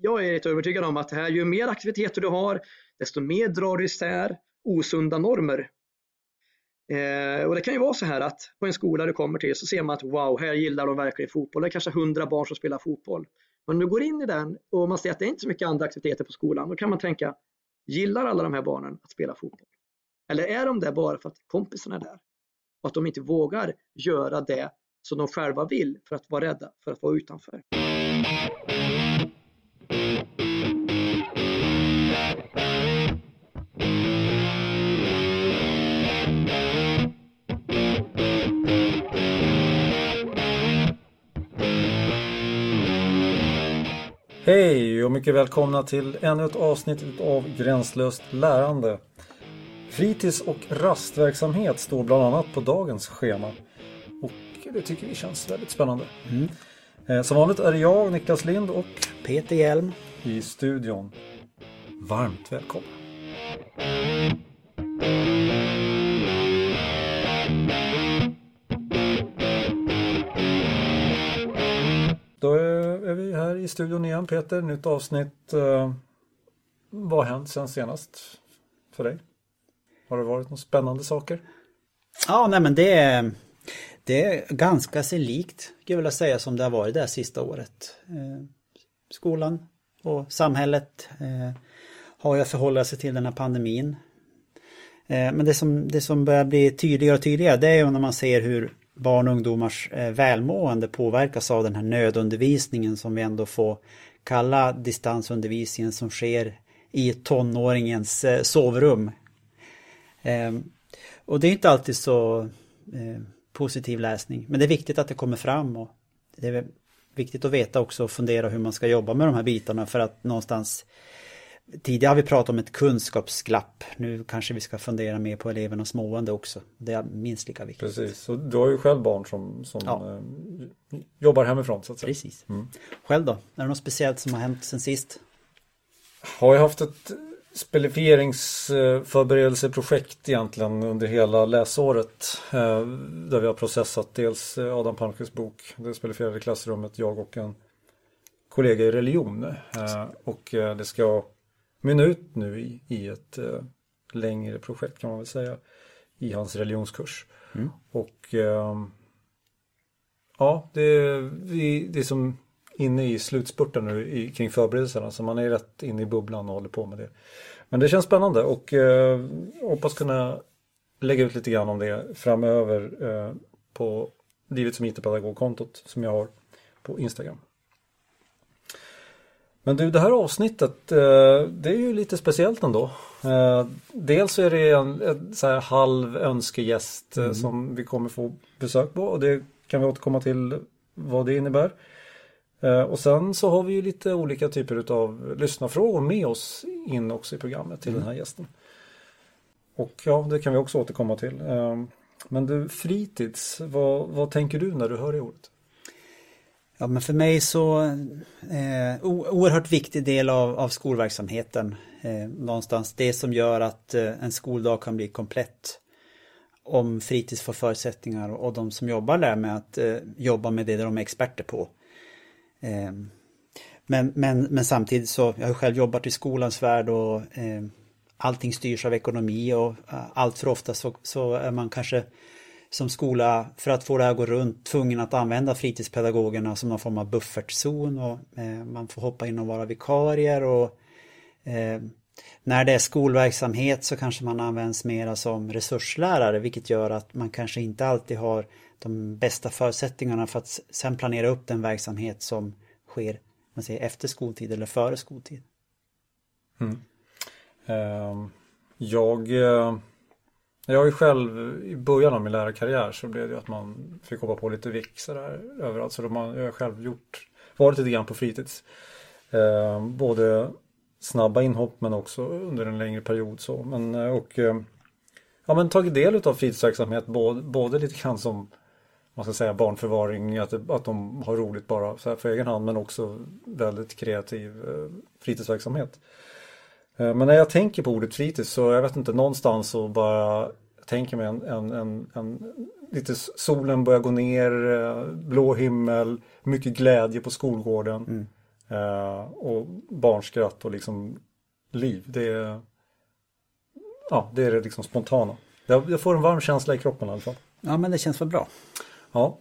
jag är lite övertygad om att det här, ju mer aktiviteter du har, desto mer drar du isär osunda normer. Eh, och det kan ju vara så här att på en skola du kommer till så ser man att wow, här gillar de verkligen fotboll. Det är kanske hundra barn som spelar fotboll. Men du går in i den och man ser att det är inte så mycket andra aktiviteter på skolan. Då kan man tänka, gillar alla de här barnen att spela fotboll? Eller är de där bara för att kompisarna är där? Och att de inte vågar göra det som de själva vill för att vara rädda för att vara utanför. Hej och mycket välkomna till ännu ett avsnitt av Gränslöst lärande. Fritids och rastverksamhet står bland annat på dagens schema. Och det tycker vi känns väldigt spännande. Mm. Eh, som vanligt är det jag, Niklas Lind och Peter Hjelm i studion. Varmt välkomna. Här i studion igen Peter, nytt avsnitt. Eh, vad har hänt sen senast för dig? Har det varit några spännande saker? Ja, nej men det är, det är ganska sig likt, skulle jag vilja säga, som det har varit det här sista året. Eh, skolan och samhället eh, har ju att förhålla sig till den här pandemin. Eh, men det som, det som börjar bli tydligare och tydligare det är ju när man ser hur barn och ungdomars eh, välmående påverkas av den här nödundervisningen som vi ändå får kalla distansundervisningen som sker i tonåringens eh, sovrum. Ehm, och det är inte alltid så eh, positiv läsning, men det är viktigt att det kommer fram och det är viktigt att veta också och fundera hur man ska jobba med de här bitarna för att någonstans Tidigare har vi pratat om ett kunskapsglapp. Nu kanske vi ska fundera mer på elevernas mående också. Det är minst lika viktigt. Precis, och du har ju själv barn som, som ja. eh, jobbar hemifrån så att säga. Precis. Mm. Själv då? Är det något speciellt som har hänt sen sist? Har jag haft ett spelifieringsförberedelseprojekt egentligen under hela läsåret. Eh, där vi har processat dels Adam Palmqvists bok, det spelifierade klassrummet, jag och en kollega i religion. Eh, och eh, det ska mynna ut nu i, i ett uh, längre projekt kan man väl säga i hans religionskurs. Mm. Och uh, ja, det vi, det är som inne i slutspurten nu i, kring förberedelserna så man är rätt inne i bubblan och håller på med det. Men det känns spännande och uh, hoppas kunna lägga ut lite grann om det framöver uh, på Livet som IT-pedagog-kontot som jag har på Instagram. Men du, det här avsnittet, eh, det är ju lite speciellt ändå. Eh, dels är det en, en så här halv önskegäst eh, mm. som vi kommer få besök på och det kan vi återkomma till vad det innebär. Och sen så har vi ju lite olika typer av lyssnarfrågor med oss in också i programmet till mm. den här gästen. Och ja, det kan vi också återkomma till. Men du, fritids, vad, vad tänker du när du hör det ordet? Ja men för mig så eh, oerhört viktig del av, av skolverksamheten eh, någonstans. Det som gör att eh, en skoldag kan bli komplett. Om fritids får förutsättningar och, och de som jobbar där med att eh, jobba med det de är experter på. Eh, men, men, men samtidigt så, jag har själv jobbat i skolans värld och eh, allting styrs av ekonomi och eh, allt för ofta så, så är man kanske som skola för att få det här att gå runt tvungen att använda fritidspedagogerna som någon form av buffertzon och eh, man får hoppa in och vara vikarier och eh, när det är skolverksamhet så kanske man används mera som resurslärare vilket gör att man kanske inte alltid har de bästa förutsättningarna för att sen planera upp den verksamhet som sker man säger, efter skoltid eller före skoltid. Mm. Ehm, jag eh, jag har ju själv i början av min lärarkarriär så blev det ju att man fick hoppa på lite vick sådär överallt. Så man, jag har själv gjort, varit lite grann på fritids. Eh, både snabba inhopp men också under en längre period så. Men, eh, och eh, ja, men tagit del av fritidsverksamhet både, både lite grann som man ska säga barnförvaring, att, att de har roligt bara så här för egen hand men också väldigt kreativ eh, fritidsverksamhet. Eh, men när jag tänker på ordet fritids så jag vet inte någonstans så bara tänker mig en, en, en, en lite solen börjar gå ner, eh, blå himmel, mycket glädje på skolgården. Mm. Eh, och barnskratt och liksom liv. Det är, ja, det är det liksom spontana. Jag, jag får en varm känsla i kroppen i alla fall. Ja, men det känns väl bra. Ja,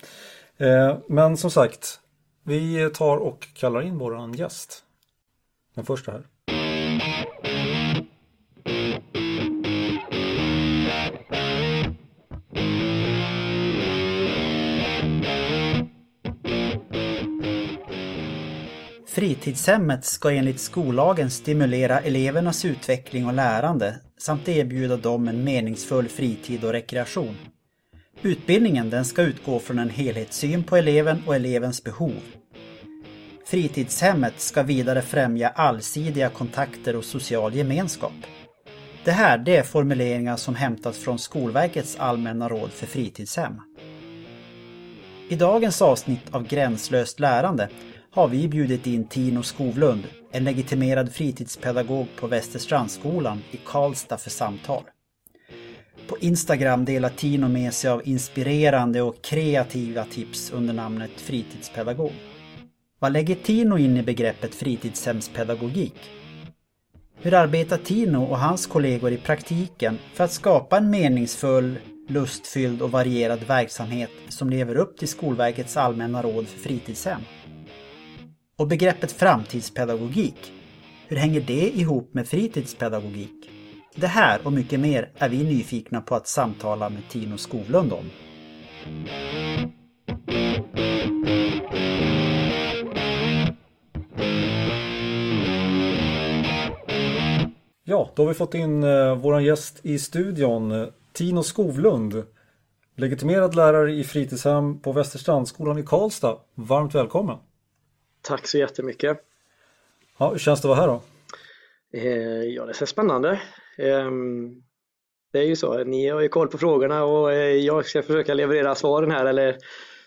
men som sagt, vi tar och kallar in våran gäst. Den första här. Fritidshemmet ska enligt skollagen stimulera elevernas utveckling och lärande samt erbjuda dem en meningsfull fritid och rekreation. Utbildningen den ska utgå från en helhetssyn på eleven och elevens behov. Fritidshemmet ska vidare främja allsidiga kontakter och social gemenskap. Det här det är formuleringar som hämtats från Skolverkets allmänna råd för fritidshem. I dagens avsnitt av Gränslöst lärande har vi bjudit in Tino Skovlund, en legitimerad fritidspedagog på Västerstrandsskolan i Karlstad för samtal. På Instagram delar Tino med sig av inspirerande och kreativa tips under namnet fritidspedagog. Vad lägger Tino in i begreppet fritidshemspedagogik? Hur arbetar Tino och hans kollegor i praktiken för att skapa en meningsfull, lustfylld och varierad verksamhet som lever upp till Skolverkets allmänna råd för fritidshem? Och begreppet framtidspedagogik, hur hänger det ihop med fritidspedagogik? Det här och mycket mer är vi nyfikna på att samtala med Tino Skovlund om. Ja, då har vi fått in eh, gäst i studion, Tino Skovlund. Legitimerad lärare i fritidshem på Västerstrandsskolan i Karlstad. Varmt välkommen! Tack så jättemycket! Ja, hur känns det att vara här då? Eh, ja, det känns spännande. Eh, det är ju så, ni har ju koll på frågorna och eh, jag ska försöka leverera svaren här eller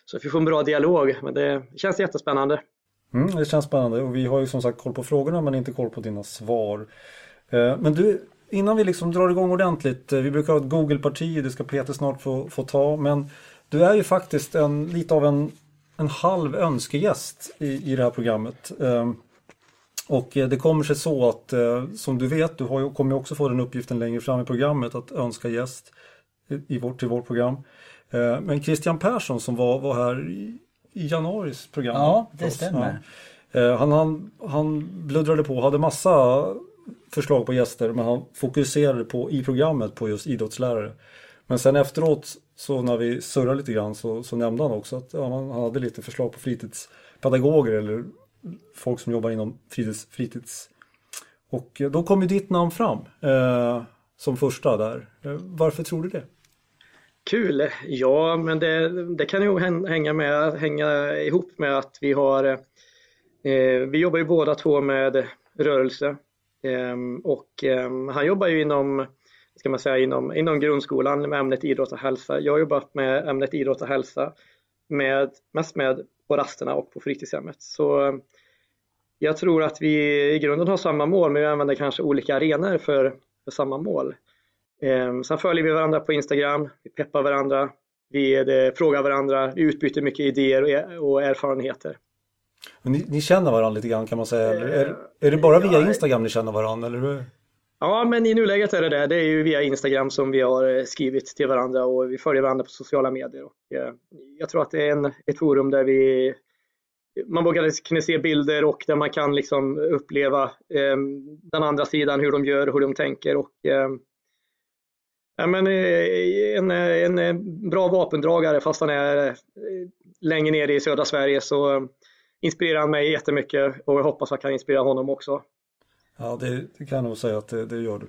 så vi får en bra dialog. Men det känns jättespännande. Mm, det känns spännande och vi har ju som sagt koll på frågorna men inte koll på dina svar. Eh, men du, innan vi liksom drar igång ordentligt, eh, vi brukar ha ett Google-parti, det ska Peter snart få, få ta, men du är ju faktiskt en, lite av en, en halv önskegäst i, i det här programmet. Ehm, och det kommer sig så att, som du vet, du har ju, kommer också få den uppgiften längre fram i programmet att önska gäst i vårt, till vårt program. Men Christian Persson som var, var här i, i januaris program. Ja, det stämmer. Ja. Han, han, han bluddrade på, hade massa förslag på gäster men han fokuserade på i programmet på just idrottslärare. Men sen efteråt så när vi surrade lite grann så, så nämnde han också att ja, han hade lite förslag på fritidspedagoger eller folk som jobbar inom fritids. fritids. Och eh, då kom ju ditt namn fram eh, som första där. Eh, varför tror du det? Kul! Ja, men det, det kan ju hänga, med, hänga ihop med att vi har eh, Vi jobbar ju båda två med rörelse eh, och ehm, han jobbar ju inom, ska man säga, inom, inom grundskolan med ämnet idrott och hälsa. Jag har jobbat med ämnet idrott och hälsa med, mest med på rasterna och på fritidshemmet. Så jag tror att vi i grunden har samma mål men vi använder kanske olika arenor för, för samma mål. Ehm, sen följer vi varandra på Instagram, vi peppar varandra, vi det, frågar varandra, vi utbyter mycket idéer och, och erfarenheter. Ni, ni, känner varandra lite grann kan man säga? Eller är, är det bara via Instagram ni känner varandra? Eller? Ja, men i nuläget är det det. Det är ju via Instagram som vi har eh, skrivit till varandra och vi följer varandra på sociala medier. Och eh, jag tror att det är en, ett forum där vi man vågar liksom kunna se bilder och där man kan liksom uppleva eh, den andra sidan, hur de gör, hur de tänker och eh, ja, men, eh, en, en bra vapendragare fast han är längre ner i södra Sverige så inspirerar han mig jättemycket och jag hoppas att jag kan inspirera honom också. Ja, det, det kan jag nog säga att det, det gör du.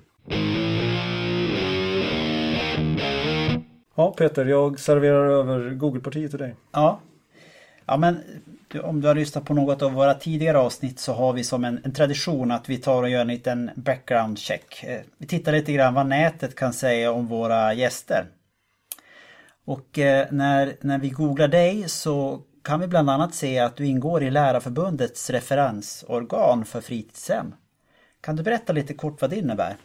Ja, Peter, jag serverar över Google-partiet till dig. Ja. Ja, men om du har lyssnat på något av våra tidigare avsnitt så har vi som en, en tradition att vi tar och gör en liten background check. Eh, vi tittar lite grann vad nätet kan säga om våra gäster. Och eh, när, när vi googlar dig så kan vi bland annat se att du ingår i Lärarförbundets referensorgan för fritidshem. Kan du berätta lite kort vad det innebär?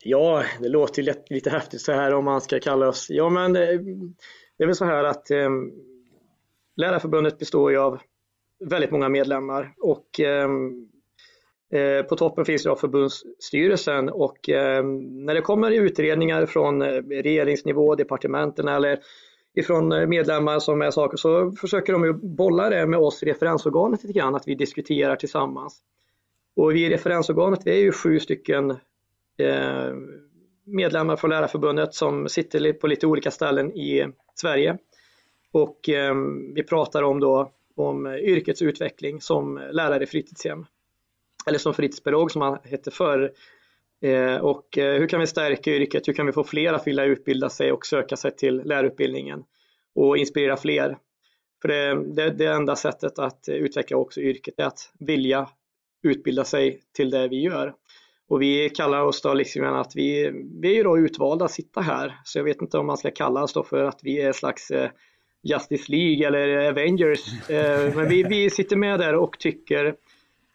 Ja, det låter ju lite häftigt så här om man ska kalla oss. Ja, men eh, det är väl så här att eh, Lärarförbundet består ju av väldigt många medlemmar och eh, eh på toppen finns då förbundsstyrelsen och eh, när det kommer utredningar från eh, regeringsnivå, departementen eller ifrån medlemmar som är saker så försöker de ju bolla det med oss i referensorganet lite grann, att vi diskuterar tillsammans. Och vi i referensorganet, vi är ju sju stycken eh, medlemmar från Lärarförbundet som sitter på lite olika ställen i Sverige. Och eh, vi pratar om då om yrkets utveckling som lärare i fritidshem. Eller som fritidspedagog som han hette förr. Eh, och eh, hur kan vi stärka yrket? Hur kan vi få fler att vilja utbilda sig och söka sig till lärarutbildningen och inspirera fler? För det, det, det enda sättet att utveckla också yrket är att vilja utbilda sig till det vi gör. Och vi kallar oss då liksom att vi, vi är då utvalda att sitta här. Så jag vet inte om man ska kalla oss då för att vi är slags eh, Justice League eller Avengers. Eh, men vi, vi sitter med där och tycker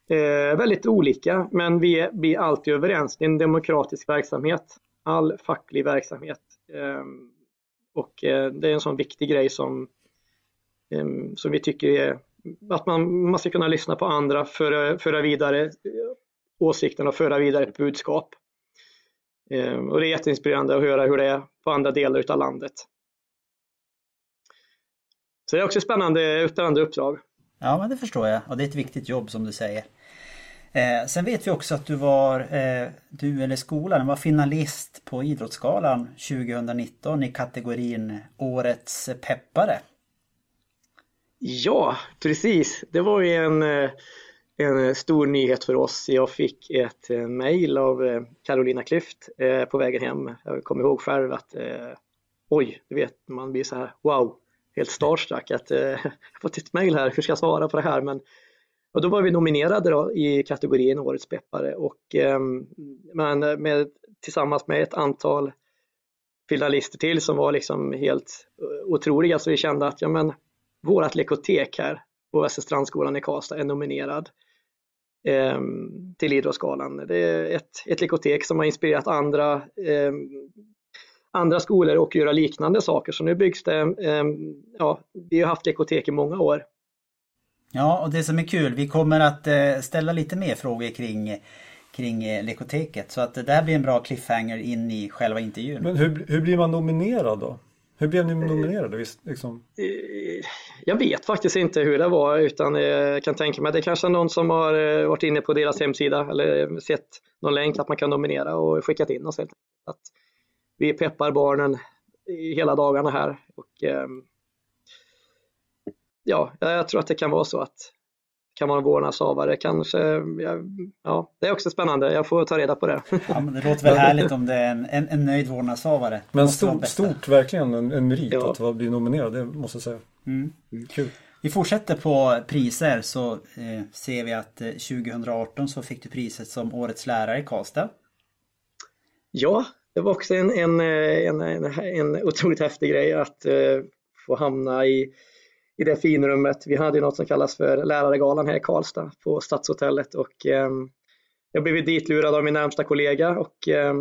eh, väldigt olika, men vi är alltid överens. Det är en demokratisk verksamhet, all facklig verksamhet. Och det är en sån viktig grej som, som vi tycker är att man, man ska kunna lyssna på andra, föra, föra vidare åsikterna och föra vidare ett budskap. Ehm, och det är jätteinspirerande att höra hur det är på andra delar av landet. Så det är också spännande, spännande uppdrag. Ja, men det förstår jag. Och det är ett viktigt jobb som du säger. Eh, sen vet vi också att du var, eh, du eller skolan var finalist på Idrottsgalan 2019 i kategorin Årets peppare. Ja, precis. Det var ju en eh, en eh, stor nyhet för oss. Jag fick ett eh, mejl av Carolina Klüft på vägen hem. Jag kommer ihåg själv att oj, du vet, man blir så här wow, helt starstruck att jag har fått ett mejl här, hur ska jag svara på det här? Men och då var vi nominerade då i kategorin Årets peppare och ehm, men med, tillsammans med ett antal finalister till som var liksom helt otroliga så vi kände att ja men vårat lekotek här på Västra Strandskolan i Karlstad är nominerad eh, till Idrottsgalan. Det är ett, ett likotek som har inspirerat andra, eh, andra skolor att göra liknande saker. Så nu byggs det, eh, ja, vi har haft likotek i många år. Ja, och det som är kul, vi kommer att eh, ställa lite mer frågor kring kring eh, lekoteket. Så att det där blir en bra cliffhanger in i själva intervjun. Men hur, hur blir man nominerad då? Hur blev ni nominerade? Liksom? Eh, jag vet faktiskt inte hur det var utan jag kan tänka mig att det kanske är någon som har eh, varit inne på deras hemsida eller sett någon länk att man kan nominera och skickat in oss. Att vi peppar barnen hela dagarna här. Och, ehm, ja, jag tror att det kan vara så att kan vara en vårdnadshavare kanske. Ja, det är också spännande. Jag får ta reda på det. Ja, men det låter väl härligt om det är en, en, en nöjd vårdnadshavare. Men stort, stort verkligen en, en merit ja. att bli nominerad, det måste jag säga. Mm. Kul. Vi fortsätter på priser så eh, ser vi att eh, 2018 så fick du priset som Årets lärare i Karlstad. Ja, det var också en, en, en, en, en otroligt häftig grej att eh, få hamna i i det finrummet. Vi hade något som kallas för lärargalan här i Karlstad på Stadshotellet och eh, jag blev ditlurad av min närmsta kollega och eh,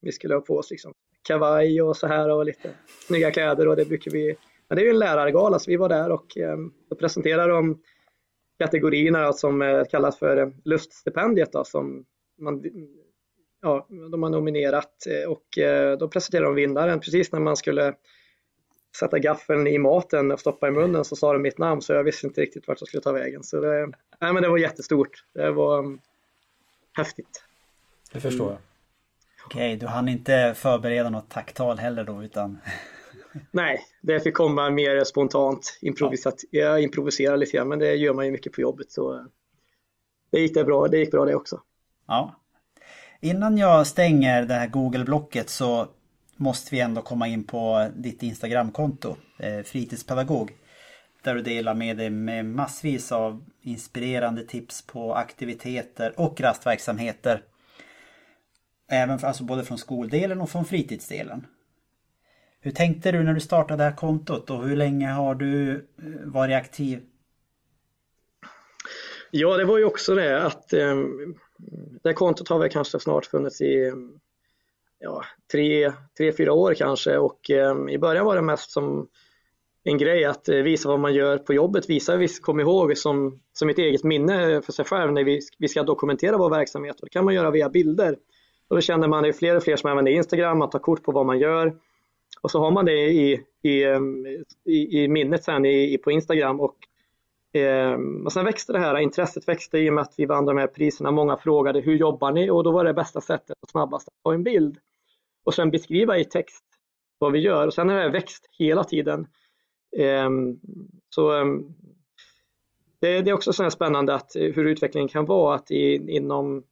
vi skulle ha på oss liksom kavaj och så här och lite snygga kläder och det brukar vi. Men det är ju en lärargala så vi var där och eh, presenterade de kategorierna som eh, kallas för eh, luststipendiet då, som man ja, de har nominerat eh, och eh, då presenterade de vinnaren precis när man skulle sätta gaffeln i maten och stoppa i munnen så sa de mitt namn så jag visste inte riktigt vart jag skulle ta vägen. Så det, nej, men det var jättestort. Det var um, häftigt. Det förstår jag. Okej, okay, du hann inte förbereda något tacktal heller då utan? Nej, det fick komma mer spontant. Improvisat, ja. Jag improviserar lite grann men det gör man ju mycket på jobbet så det gick, det bra, det gick bra det också. Ja. Innan jag stänger det här Google-blocket så måste vi ändå komma in på ditt Instagramkonto, eh, fritidspedagog. Där du delar med dig med massvis av inspirerande tips på aktiviteter och rastverksamheter. Även för, alltså både från skoldelen och från fritidsdelen. Hur tänkte du när du startade det här kontot och hur länge har du eh, varit aktiv? Ja, det var ju också det att eh, det kontot har väl kanske snart funnits i ja, tre, tre, fyra år kanske och eh, i början var det mest som en grej att eh, visa vad man gör på jobbet, visa, visst, kom ihåg som, som ett eget minne för sig själv när vi, vi ska dokumentera vår verksamhet. Och det kan man göra via bilder. Och då känner man, det är fler och fler som använder Instagram, man tar kort på vad man gör. Och så har man det i, i, ehm, i, i minnet sen i, på Instagram. Och, Ehm, och sen växte det här, intresset växte i och med att vi vann de här priserna. Många frågade hur jobbar ni? Och då var det bästa sättet och snabbast att ta en bild. Och sen beskriva i text vad vi gör. Och sen har det växt hela tiden. Ehm, så ehm, det, är också så spännande att eh, hur utvecklingen kan vara att inom,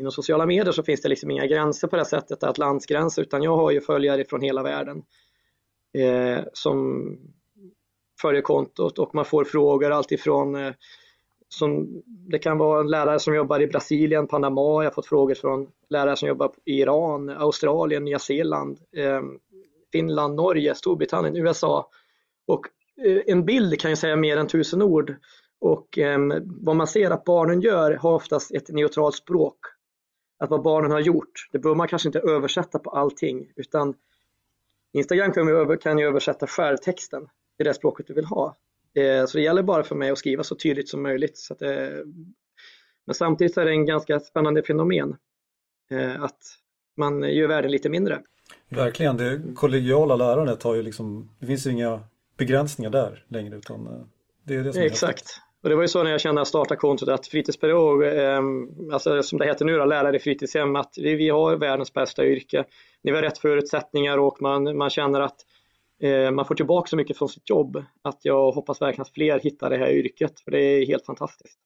inom sociala medier så finns det liksom inga gränser på det sättet, att landsgränser, utan jag har ju följare från hela världen eh, som följer kontot och man får frågor alltifrån eh, som, det kan vara en lärare som jobbar i Brasilien, Panama, jag har fått frågor från lärare som jobbar i Iran, Australien, Nya Zeeland, eh, Finland, Norge, Storbritannien, USA och eh, en bild kan ju säga mer än tusen ord. Och eh, vad man ser att barnen gör har oftast ett neutralt språk. Att vad barnen har gjort, det behöver man kanske inte översätta på allting utan Instagram kan ju, översätta själv det språket du vill ha. Eh, så det gäller bara för mig att skriva så tydligt som möjligt. Så att, eh, men samtidigt är det en ganska spännande fenomen eh, att man gör världen lite mindre. Verkligen, det kollegiala lärandet har ju liksom, det finns ju inga begränsningar där längre utan det är det som är Exakt. Och det var ju så när jag kände att jag startade kontot att fritidspedagog, eh, alltså som det heter nu då, lärare i fritidshem, att vi, vi har världens bästa yrke. Ni har rätt förutsättningar och man, man känner att Eh, man får tillbaka så mycket från sitt jobb. Att jag hoppas verkligen att fler hittar det här yrket, för det är helt fantastiskt.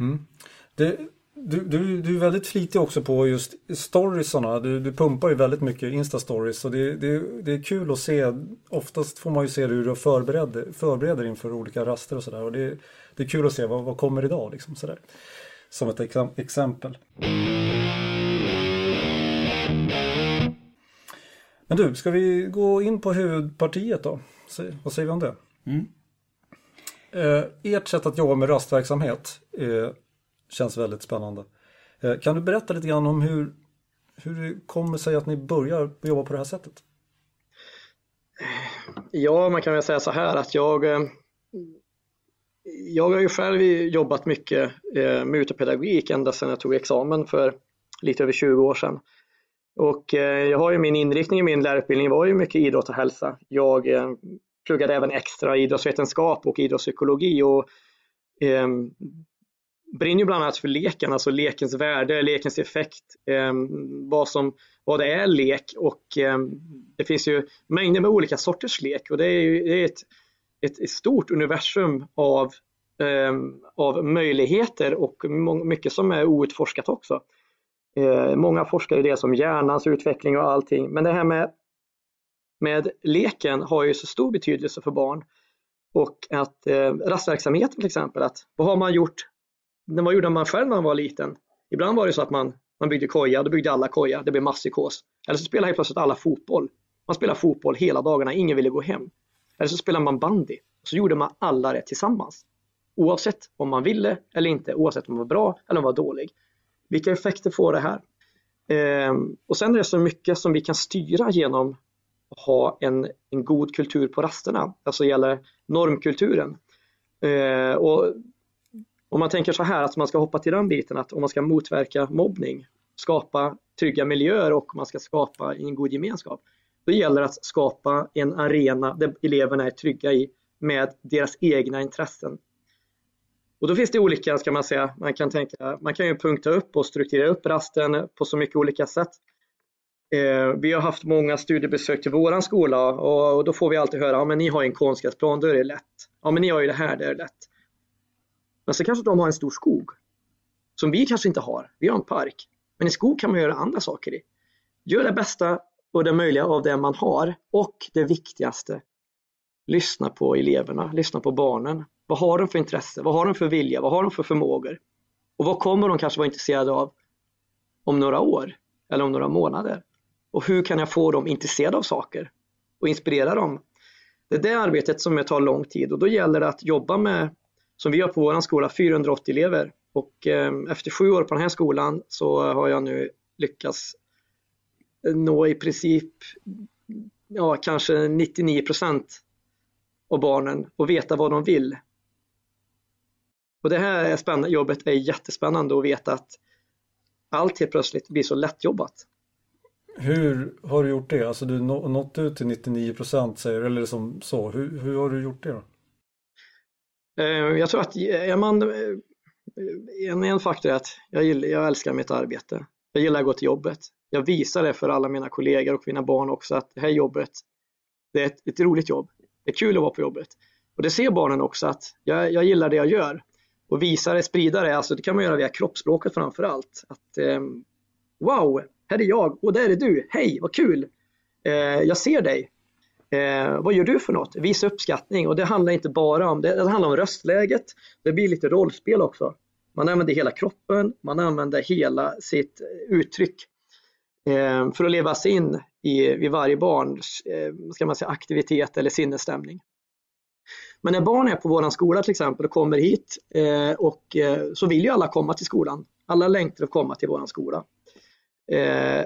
Mm. Det, du, du, du är väldigt flitig också på just storiesarna. Du, du pumpar ju väldigt mycket Insta-stories. och det, det, det är kul att se. Oftast får man ju se hur du förbereder, förbereder inför olika raster och sådär. Och det, det är kul att se vad, vad kommer idag liksom sådär. Som ett exempel. Men du, ska vi gå in på huvudpartiet då? Vad säger vi om det? Mm. Eh, ert sätt att jobba med rastverksamhet eh, känns väldigt spännande. Eh, kan du berätta lite grann om hur, hur det kommer sig att ni börjar jobba på det här sättet? Ja, man kan väl säga så här att jag eh, jag har ju själv jobbat mycket eh, med utepedagogik ända sedan jag tog examen för lite över 20 år sedan. Och eh, jag har ju min inriktning i min lärarutbildning var ju mycket idrott och hälsa. Jag eh, pluggade även extra idrottsvetenskap och idrottspsykologi och ehm, brinner ju bland annat för leken, alltså lekens värde, lekens effekt, eh, vad, som, vad det är lek och eh, det finns ju mängder med olika sorters lek och det är ju det är ett, ett, stort universum av, eh, av möjligheter och mycket som är outforskat också. Eh, många forskar i det som hjärnans utveckling och allting, men det här med, med leken har ju så stor betydelse för barn och att eh, rastverksamheten till exempel, att vad har man gjort vad gjorde man själv när man var liten? Ibland var det så att man, man byggde koja, då byggde alla koja, det blev masspsykos. Eller så spelade helt plötsligt alla fotboll. Man spelade fotboll hela dagarna, ingen ville gå hem. Eller så spelade man bandy, så gjorde man alla det tillsammans. Oavsett om man ville eller inte, oavsett om man var bra eller om man var dålig. Vilka effekter får det här? Ehm, och sen är det så mycket som vi kan styra genom att ha en, en god kultur på rasterna, alltså gäller normkulturen. Ehm, och om man tänker så här att man ska hoppa till den biten att om man ska motverka mobbning, skapa trygga miljöer och man ska skapa en god gemenskap. Då gäller det att skapa en arena där eleverna är trygga i med deras egna intressen. Och då finns det olika, ska man säga, man kan tänka, man kan ju punkta upp och strukturera upp rasten på så mycket olika sätt. Eh, vi har haft många studiebesök till våran skola och, då får vi alltid höra, ja men ni har en konstgräsplan, då är det lätt. Ja men ni har ju det här, det är lätt. Men så kanske de har en stor skog som vi kanske inte har. Vi har en park. Men i skog kan man göra andra saker i. Gör det bästa och det möjliga av det man har och det viktigaste, lyssna på eleverna, lyssna på barnen. Vad har de för intresse? Vad har de för vilja? Vad har de för förmågor? Och vad kommer de kanske vara intresserade av om några år eller om några månader? Och hur kan jag få dem intresserade av saker och inspirera dem? Det är det arbetet som tar lång tid och då gäller det att jobba med som vi har på vår skola, 480 elever. Och eh, efter sju år på den här skolan så har jag nu lyckats nå i princip ja, kanske 99 procent av barnen och veta vad de vill. Och det här är spännande, jobbet är jättespännande att veta att allt helt plötsligt blir så lättjobbat. Hur har du gjort det? Alltså du nått ut till 99 procent säger du, eller som så. Hur, hur har du gjort det då? Eh, jag tror att är man, eh, en, en faktor är att jag, gillar, jag älskar mitt arbete. Jag gillar att gå till jobbet. Jag visar det för alla mina kollegor och mina barn också att det här jobbet, det är ett, ett roligt jobb. Det är kul att vara på jobbet. Och det ser barnen också att jag, jag gillar det jag gör. Och visa det, sprida det, alltså det kan man göra via kroppsspråket framför allt. Att, eh, wow, här är jag och där är du, hej vad kul! Eh, jag ser dig. Eh, vad gör du för något? Visa uppskattning och det handlar inte bara om det, det handlar om röstläget. Det blir lite rollspel också. Man använder hela kroppen, man använder hela sitt uttryck eh, för att leva sig in i, i varje barns eh, ska man säga, aktivitet eller sinnesstämning. Men när barn är på våran skola till exempel och kommer hit eh, och eh, så vill ju alla komma till skolan. Alla längtar att komma till våran skola. Eh,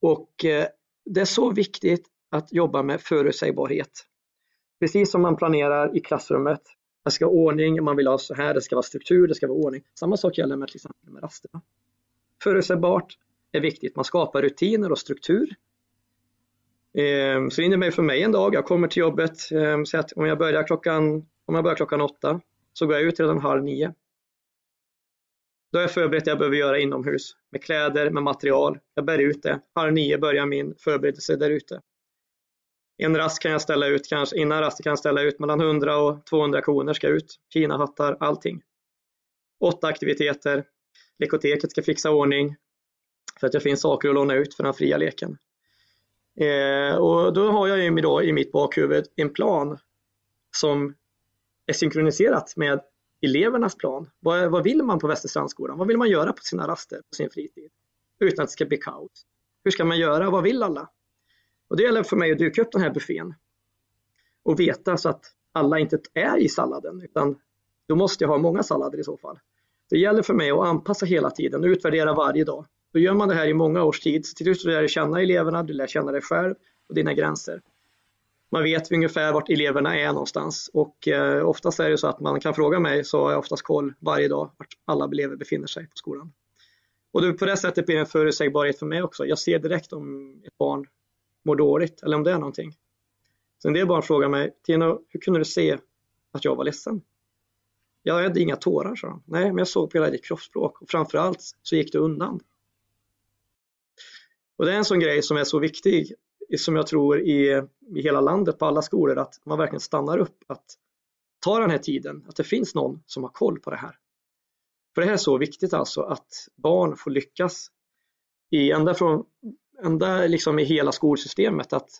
och eh, det är så viktigt att jobba med förutsägbarhet. Precis som man planerar i klassrummet. Det ska vara ordning, man vill ha så här, det ska vara struktur, det ska vara ordning. Samma sak gäller med till exempel med rasterna. Förutsägbart är viktigt. Man skapar rutiner och struktur. Eh, så det innebär för mig en dag, jag kommer till jobbet, ehm, så att om jag börjar klockan, om jag börjar klockan åtta så går jag ut redan halv nio. Då har jag förberett det jag behöver göra inomhus med kläder, med material. Jag bär ut det. Halv nio börjar min förberedelse där ute. En rast kan jag ställa ut, kanske innan rasten kan jag ställa ut mellan 100 och 200 koner ska ut. Kinahattar, allting. Åtta aktiviteter. Lekoteket ska fixa ordning för att det finns saker att låna ut för den fria leken. Eh, och då har jag ju då i mitt bakhuvud en plan som är synkroniserat med elevernas plan. Vad, vad vill man på Västerstrandsskolan? Vad vill man göra på sina raster, på sin fritid? Utan att det ska bli kaos. Hur ska man göra? Vad vill alla? Och det gäller för mig att duka upp den här buffén och veta så att alla inte är i salladen utan då måste jag ha många sallader i så fall. Det gäller för mig att anpassa hela tiden och utvärdera varje dag. Då gör man det här i många års tid. Så till slut lär du känna eleverna, du lär känna dig själv och dina gränser. Man vet ungefär vart eleverna är någonstans och eh, oftast är det så att man kan fråga mig så har jag oftast koll varje dag vart alla elever befinner sig på skolan. Och det, på det sättet blir det en förutsägbarhet för mig också. Jag ser direkt om ett barn mår dåligt eller om det är någonting. Så en del barn frågar mig, Tino, hur kunde du se att jag var ledsen? Jag hade inga tårar, sa de. Nej, men jag såg på hela ditt kroppsspråk och framförallt så gick du undan. Och det är en sån grej som är så viktig, som jag tror i, i hela landet på alla skolor, att man verkligen stannar upp, att ta den här tiden, att det finns någon som har koll på det här. För det här är så viktigt alltså, att barn får lyckas i ända från ända liksom i hela skolsystemet. Att,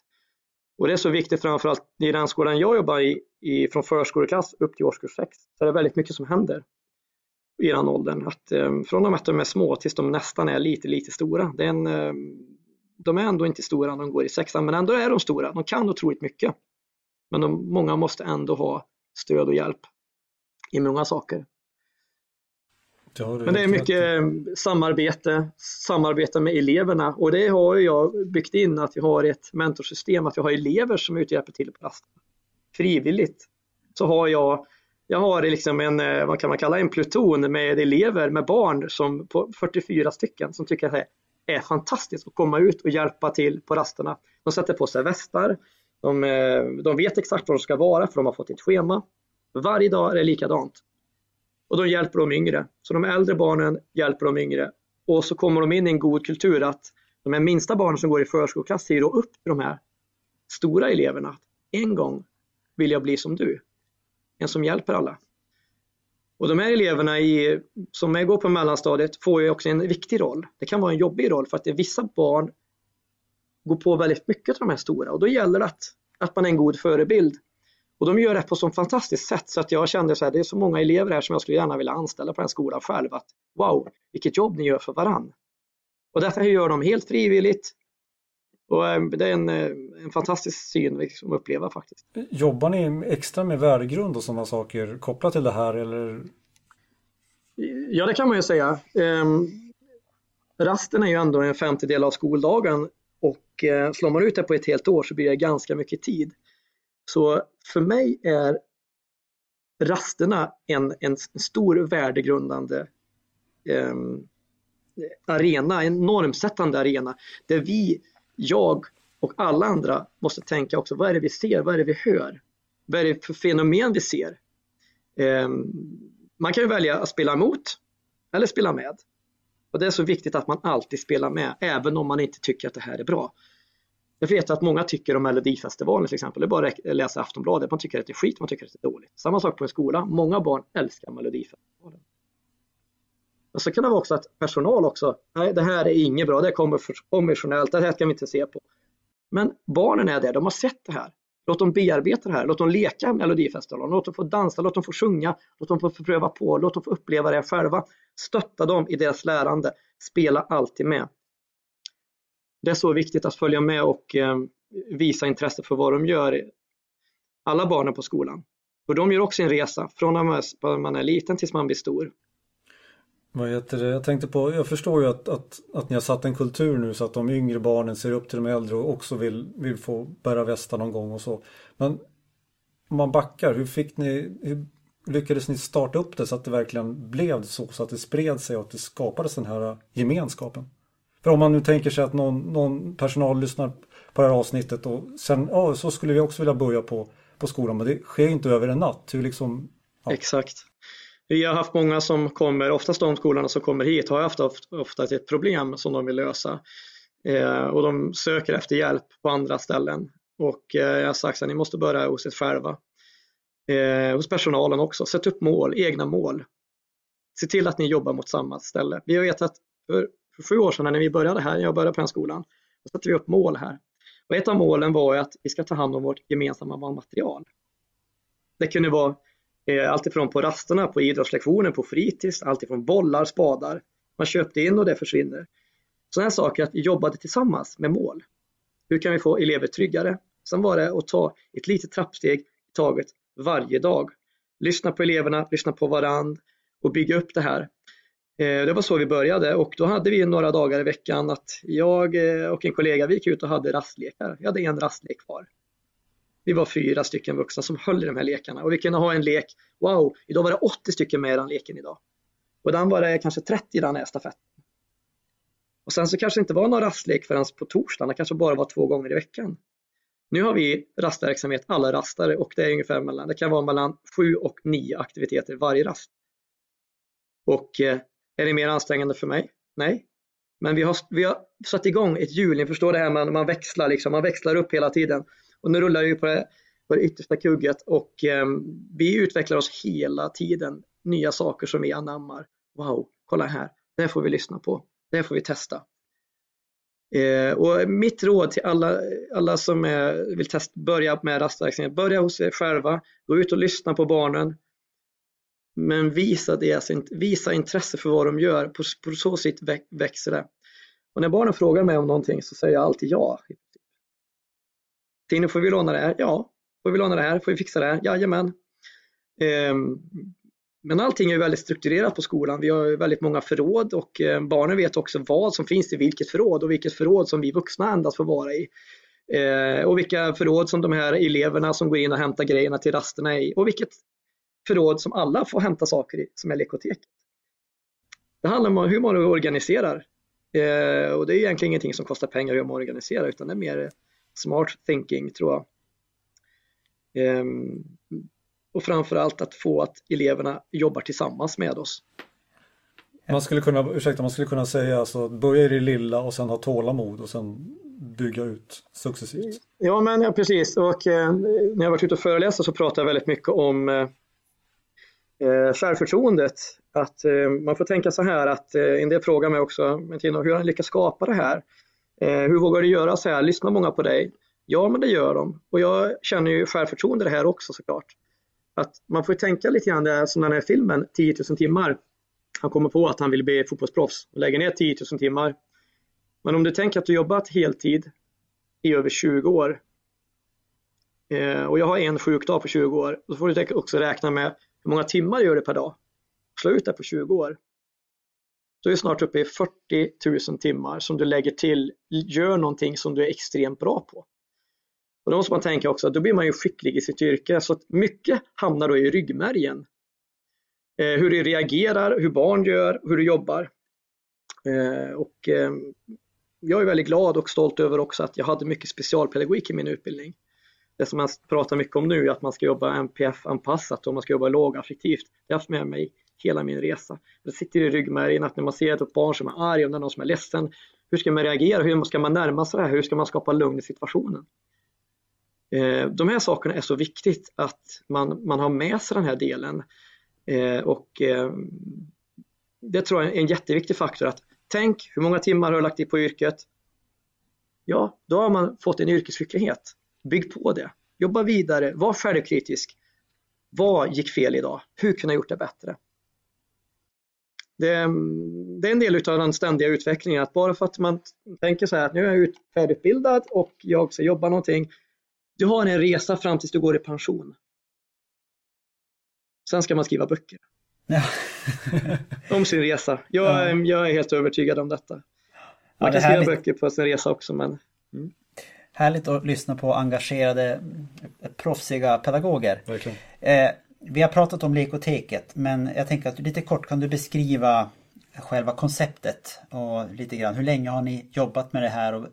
och det är så viktigt framförallt i den skolan jag jobbar i, i från förskoleklass upp till årskurs 6. Så det är väldigt mycket som händer i den åldern. Att, um, från och med att de är små tills de nästan är lite, lite stora. Det är en, um, de är ändå inte stora när de går i sexan, men ändå är de stora. De kan otroligt mycket. Men de, många måste ändå ha stöd och hjälp i många saker. Det Men det är mycket rätt. samarbete, samarbete med eleverna och det har jag byggt in att jag har ett mentorsystem, att jag har elever som hjälper till på rasten. Frivilligt så har jag jag har liksom en, eh, vad kan man kalla en pluton med elever, med barn som på 44 stycken som tycker att det är fantastiskt att komma ut och hjälpa till på rasterna. De sätter på sig västar, de, eh, de vet exakt var de ska vara för de har fått ett schema. Varje dag är det likadant och de hjälper de yngre. Så de äldre barnen hjälper de yngre och så kommer de in i en god kultur att de här minsta barnen som går i förskoleklass ser då upp till de här stora eleverna. En gång vill jag bli som du. En som hjälper alla. Och de här eleverna i, som går på mellanstadiet får ju också en viktig roll. Det kan vara en jobbig roll för att det är vissa barn går på väldigt mycket till de här stora och då gäller det att, att man är en god förebild och de gör det på så fantastiskt sätt så att jag kände så här, det är så många elever här som jag skulle gärna vilja anställa på den skolan själv. Att, wow, vilket jobb ni gör för varann. Och detta gör de helt frivilligt. Och eh, det är en, eh, en fantastisk syn liksom, att uppleva faktiskt. Jobbar ni extra med värdegrund och sådana saker kopplat till det här eller? Ja, det kan man ju säga. Ehm, rasten är ju ändå en femtedel av skoldagen och eh, slår man ut det på ett helt år så blir det ganska mycket tid. Så för mig är rasterna en, en stor värdegrundande eh, arena, en normsättande arena där vi, jag och alla andra måste tänka också, vad är det vi ser, vad är det vi hör? Vad är det för fenomen vi ser? Eh, man kan ju välja att spela emot eller spela med. Och det är så viktigt att man alltid spelar med, även om man inte tycker att det här är bra. Jag vet att många tycker om Melodifestivalen till exempel, det är bara att läsa Aftonbladet, man tycker att det är skit, man tycker att det är dåligt. Samma sak på en skola, många barn älskar Melodifestivalen. Och så kan det vara också att personal också, nej det här är inget bra, det kommer kommissionellt, det här kan vi inte se på. Men barnen är där, de har sett det här. Låt dem bearbeta det här, låt dem leka Melodifestivalen, låt dem få dansa, låt dem få sjunga, låt dem få pröva på, låt dem få uppleva det själva. Stötta dem i deras lärande, spela alltid med. Det är så viktigt att följa med och eh, visa intresse för vad de gör, alla barnen på skolan. Och de gör också en resa från när man är liten tills man blir stor. Vad heter det? Jag tänkte på, jag förstår ju att, att, att ni har satt en kultur nu så att de yngre barnen ser upp till de äldre och också vill, vill få bära västar någon gång och så. Men om man backar, hur fick ni, hur lyckades ni starta upp det så att det verkligen blev så, så att det spred sig och att det skapades den här gemenskapen? För om man nu tänker sig att någon, någon personal lyssnar på det här avsnittet och sen, ja så skulle vi också vilja börja på, på skolan, men det sker inte över en natt. Hur liksom, ja. Exakt. Vi har haft många som kommer, oftast de skolorna som kommer hit har haft ofta ett problem som de vill lösa eh, och de söker efter hjälp på andra ställen och eh, jag har sagt att ni måste börja hos er själva. Eh, hos personalen också, sätt upp mål, egna mål. Se till att ni jobbar mot samma ställe. Vi har vetat för, för sju år sedan när vi började här, jag började på den skolan, då satte vi upp mål här. Och ett av målen var att vi ska ta hand om vårt gemensamma material. Det kunde vara Eh, alltifrån på rasterna, på idrottslektionen, på fritids, alltifrån bollar, spadar. Man köpte in och det försvinner. Sådana saker att vi jobbade tillsammans med mål. Hur kan vi få elever tryggare? Sen var det att ta ett litet trappsteg i taget varje dag. Lyssna på eleverna, lyssna på varandra och bygga upp det här. Eh, det var så vi började och då hade vi några dagar i veckan att jag eh, och en kollega vi gick ut och hade rastlekar. Vi hade en rastlek kvar. Vi var fyra stycken vuxna som höll i de här lekarna och vi kunde ha en lek. Wow, idag var det 80 stycken med i den leken idag. Och den var det kanske 30 i den här stafetten. Och sen så kanske det inte var någon rastlek förrän på torsdagen, det kanske bara var två gånger i veckan. Nu har vi rastverksamhet alla rastare och det är ungefär mellan, det kan vara mellan sju och nio aktiviteter varje rast. Och eh, är det mer ansträngande för mig? Nej. Men vi har, vi har satt igång ett hjul, ni förstår det här med man växlar liksom, man växlar upp hela tiden. Och nu rullar det på det, på det yttersta kugget och eh, vi utvecklar oss hela tiden. Nya saker som vi anammar. Wow, kolla här, det här får vi lyssna på. Det här får vi testa. Eh, och mitt råd till alla, alla som är, vill test, börja med rastverksamhet, börja hos er själva, gå ut och lyssna på barnen. Men visa, deras, visa intresse för vad de gör, på, på så sätt växer det. Och när barnen frågar mig om någonting så säger jag alltid ja. Tino, får vi låna det här? Ja. Får vi låna det här? Får vi fixa det här? Jajamän. Ehm, men allting är väldigt strukturerat på skolan. Vi har väldigt många förråd och ehm, barnen vet också vad som finns i vilket förråd och vilket förråd som vi vuxna endast får vara i. Ehm, och vilka förråd som de här eleverna som går in och hämtar grejerna till rasterna är i och vilket förråd som alla får hämta saker i som är lekoteket. Det handlar om hur man organiserar. Ehm, och det är egentligen ingenting som kostar pengar hur man organiserar utan det är mer smart thinking tror jag. Ehm, och framförallt att få att eleverna jobbar tillsammans med oss. Man skulle kunna, ursäkta, man skulle kunna säga alltså börja i det lilla och sen ha tålamod och sen bygga ut successivt. Ja men ja, precis och eh, när jag varit ute och föreläst så pratar jag väldigt mycket om eh, eh, självförtroendet. Att eh, man får tänka så här att eh, en del frågar mig också, men Tina, hur har ni lyckats skapa det här? Eh, hur vågar du göra så här? Lyssnar många på dig? Ja, men det gör de. Och jag känner ju självförtroende det här också såklart. Att man får tänka lite grann, det är som den här filmen 10 000 timmar. Han kommer på att han vill bli fotbollsproffs och lägger ner 10 000 timmar. Men om du tänker att du jobbat heltid i över 20 år eh, och jag har en sjukdag på 20 år, då får du också räkna med hur många timmar du gör det per dag. Slå ut det på 20 år. Då är du snart uppe i 40 000 timmar som du lägger till, gör någonting som du är extremt bra på. Och då måste man tänka också, att då blir man ju skicklig i sitt yrke så att mycket hamnar då i ryggmärgen. Eh, hur du reagerar, hur barn gör, hur du jobbar. Eh, och eh, jag är väldigt glad och stolt över också att jag hade mycket specialpedagogik i min utbildning. Det som man pratar mycket om nu är att man ska jobba NPF-anpassat och man ska jobba lågaffektivt. Det har jag haft med mig hela min resa. Det sitter i ryggmärgen att när man ser ett barn som är arg, om det är någon som är ledsen, hur ska man reagera? Hur ska man närma sig det här? Hur ska man skapa lugn i situationen? Eh, de här sakerna är så viktigt att man, man har med sig den här delen eh, och eh, det tror jag är en jätteviktig faktor att tänk hur många timmar har du lagt i på yrket? Ja, då har man fått en yrkesskicklighet. Bygg på det. Jobba vidare, var självkritisk. Vad gick fel idag? Hur kunde jag gjort det bättre? Det, det är en del av den ständiga utvecklingen att bara för att man tänker så här att nu är jag färdigutbildad och jag ska jobba någonting. Du har en resa fram tills du går i pension. Sen ska man skriva böcker. Ja. om sin resa. Jag, ja. jag, är helt övertygad om detta. Man ja, kan skriva böcker på sin resa också men mm. Härligt att lyssna på engagerade proffsiga pedagoger. Eh, vi har pratat om lekoteket men jag tänker att lite kort kan du beskriva själva konceptet och lite grann hur länge har ni jobbat med det här? Och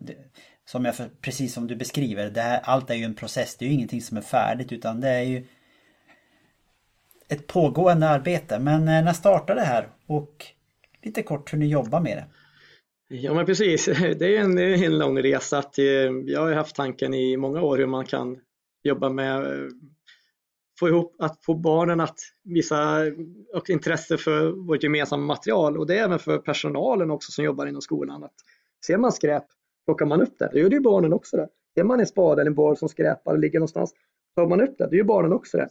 som jag, precis som du beskriver, det här, allt är ju en process. Det är ju ingenting som är färdigt utan det är ju ett pågående arbete. Men eh, när startade det här? Och lite kort hur ni jobbar med det. Ja men precis, det är en, en lång resa. Att, eh, jag har haft tanken i många år hur man kan jobba med eh, få ihop att få barnen att visa och intresse för vårt gemensamma material och det är även för personalen också som jobbar inom skolan. Att ser man skräp plockar man upp det, det gör ju barnen också det. Ser man en spade eller en boll som skräpar och ligger någonstans, tar man upp det, det gör barnen också det.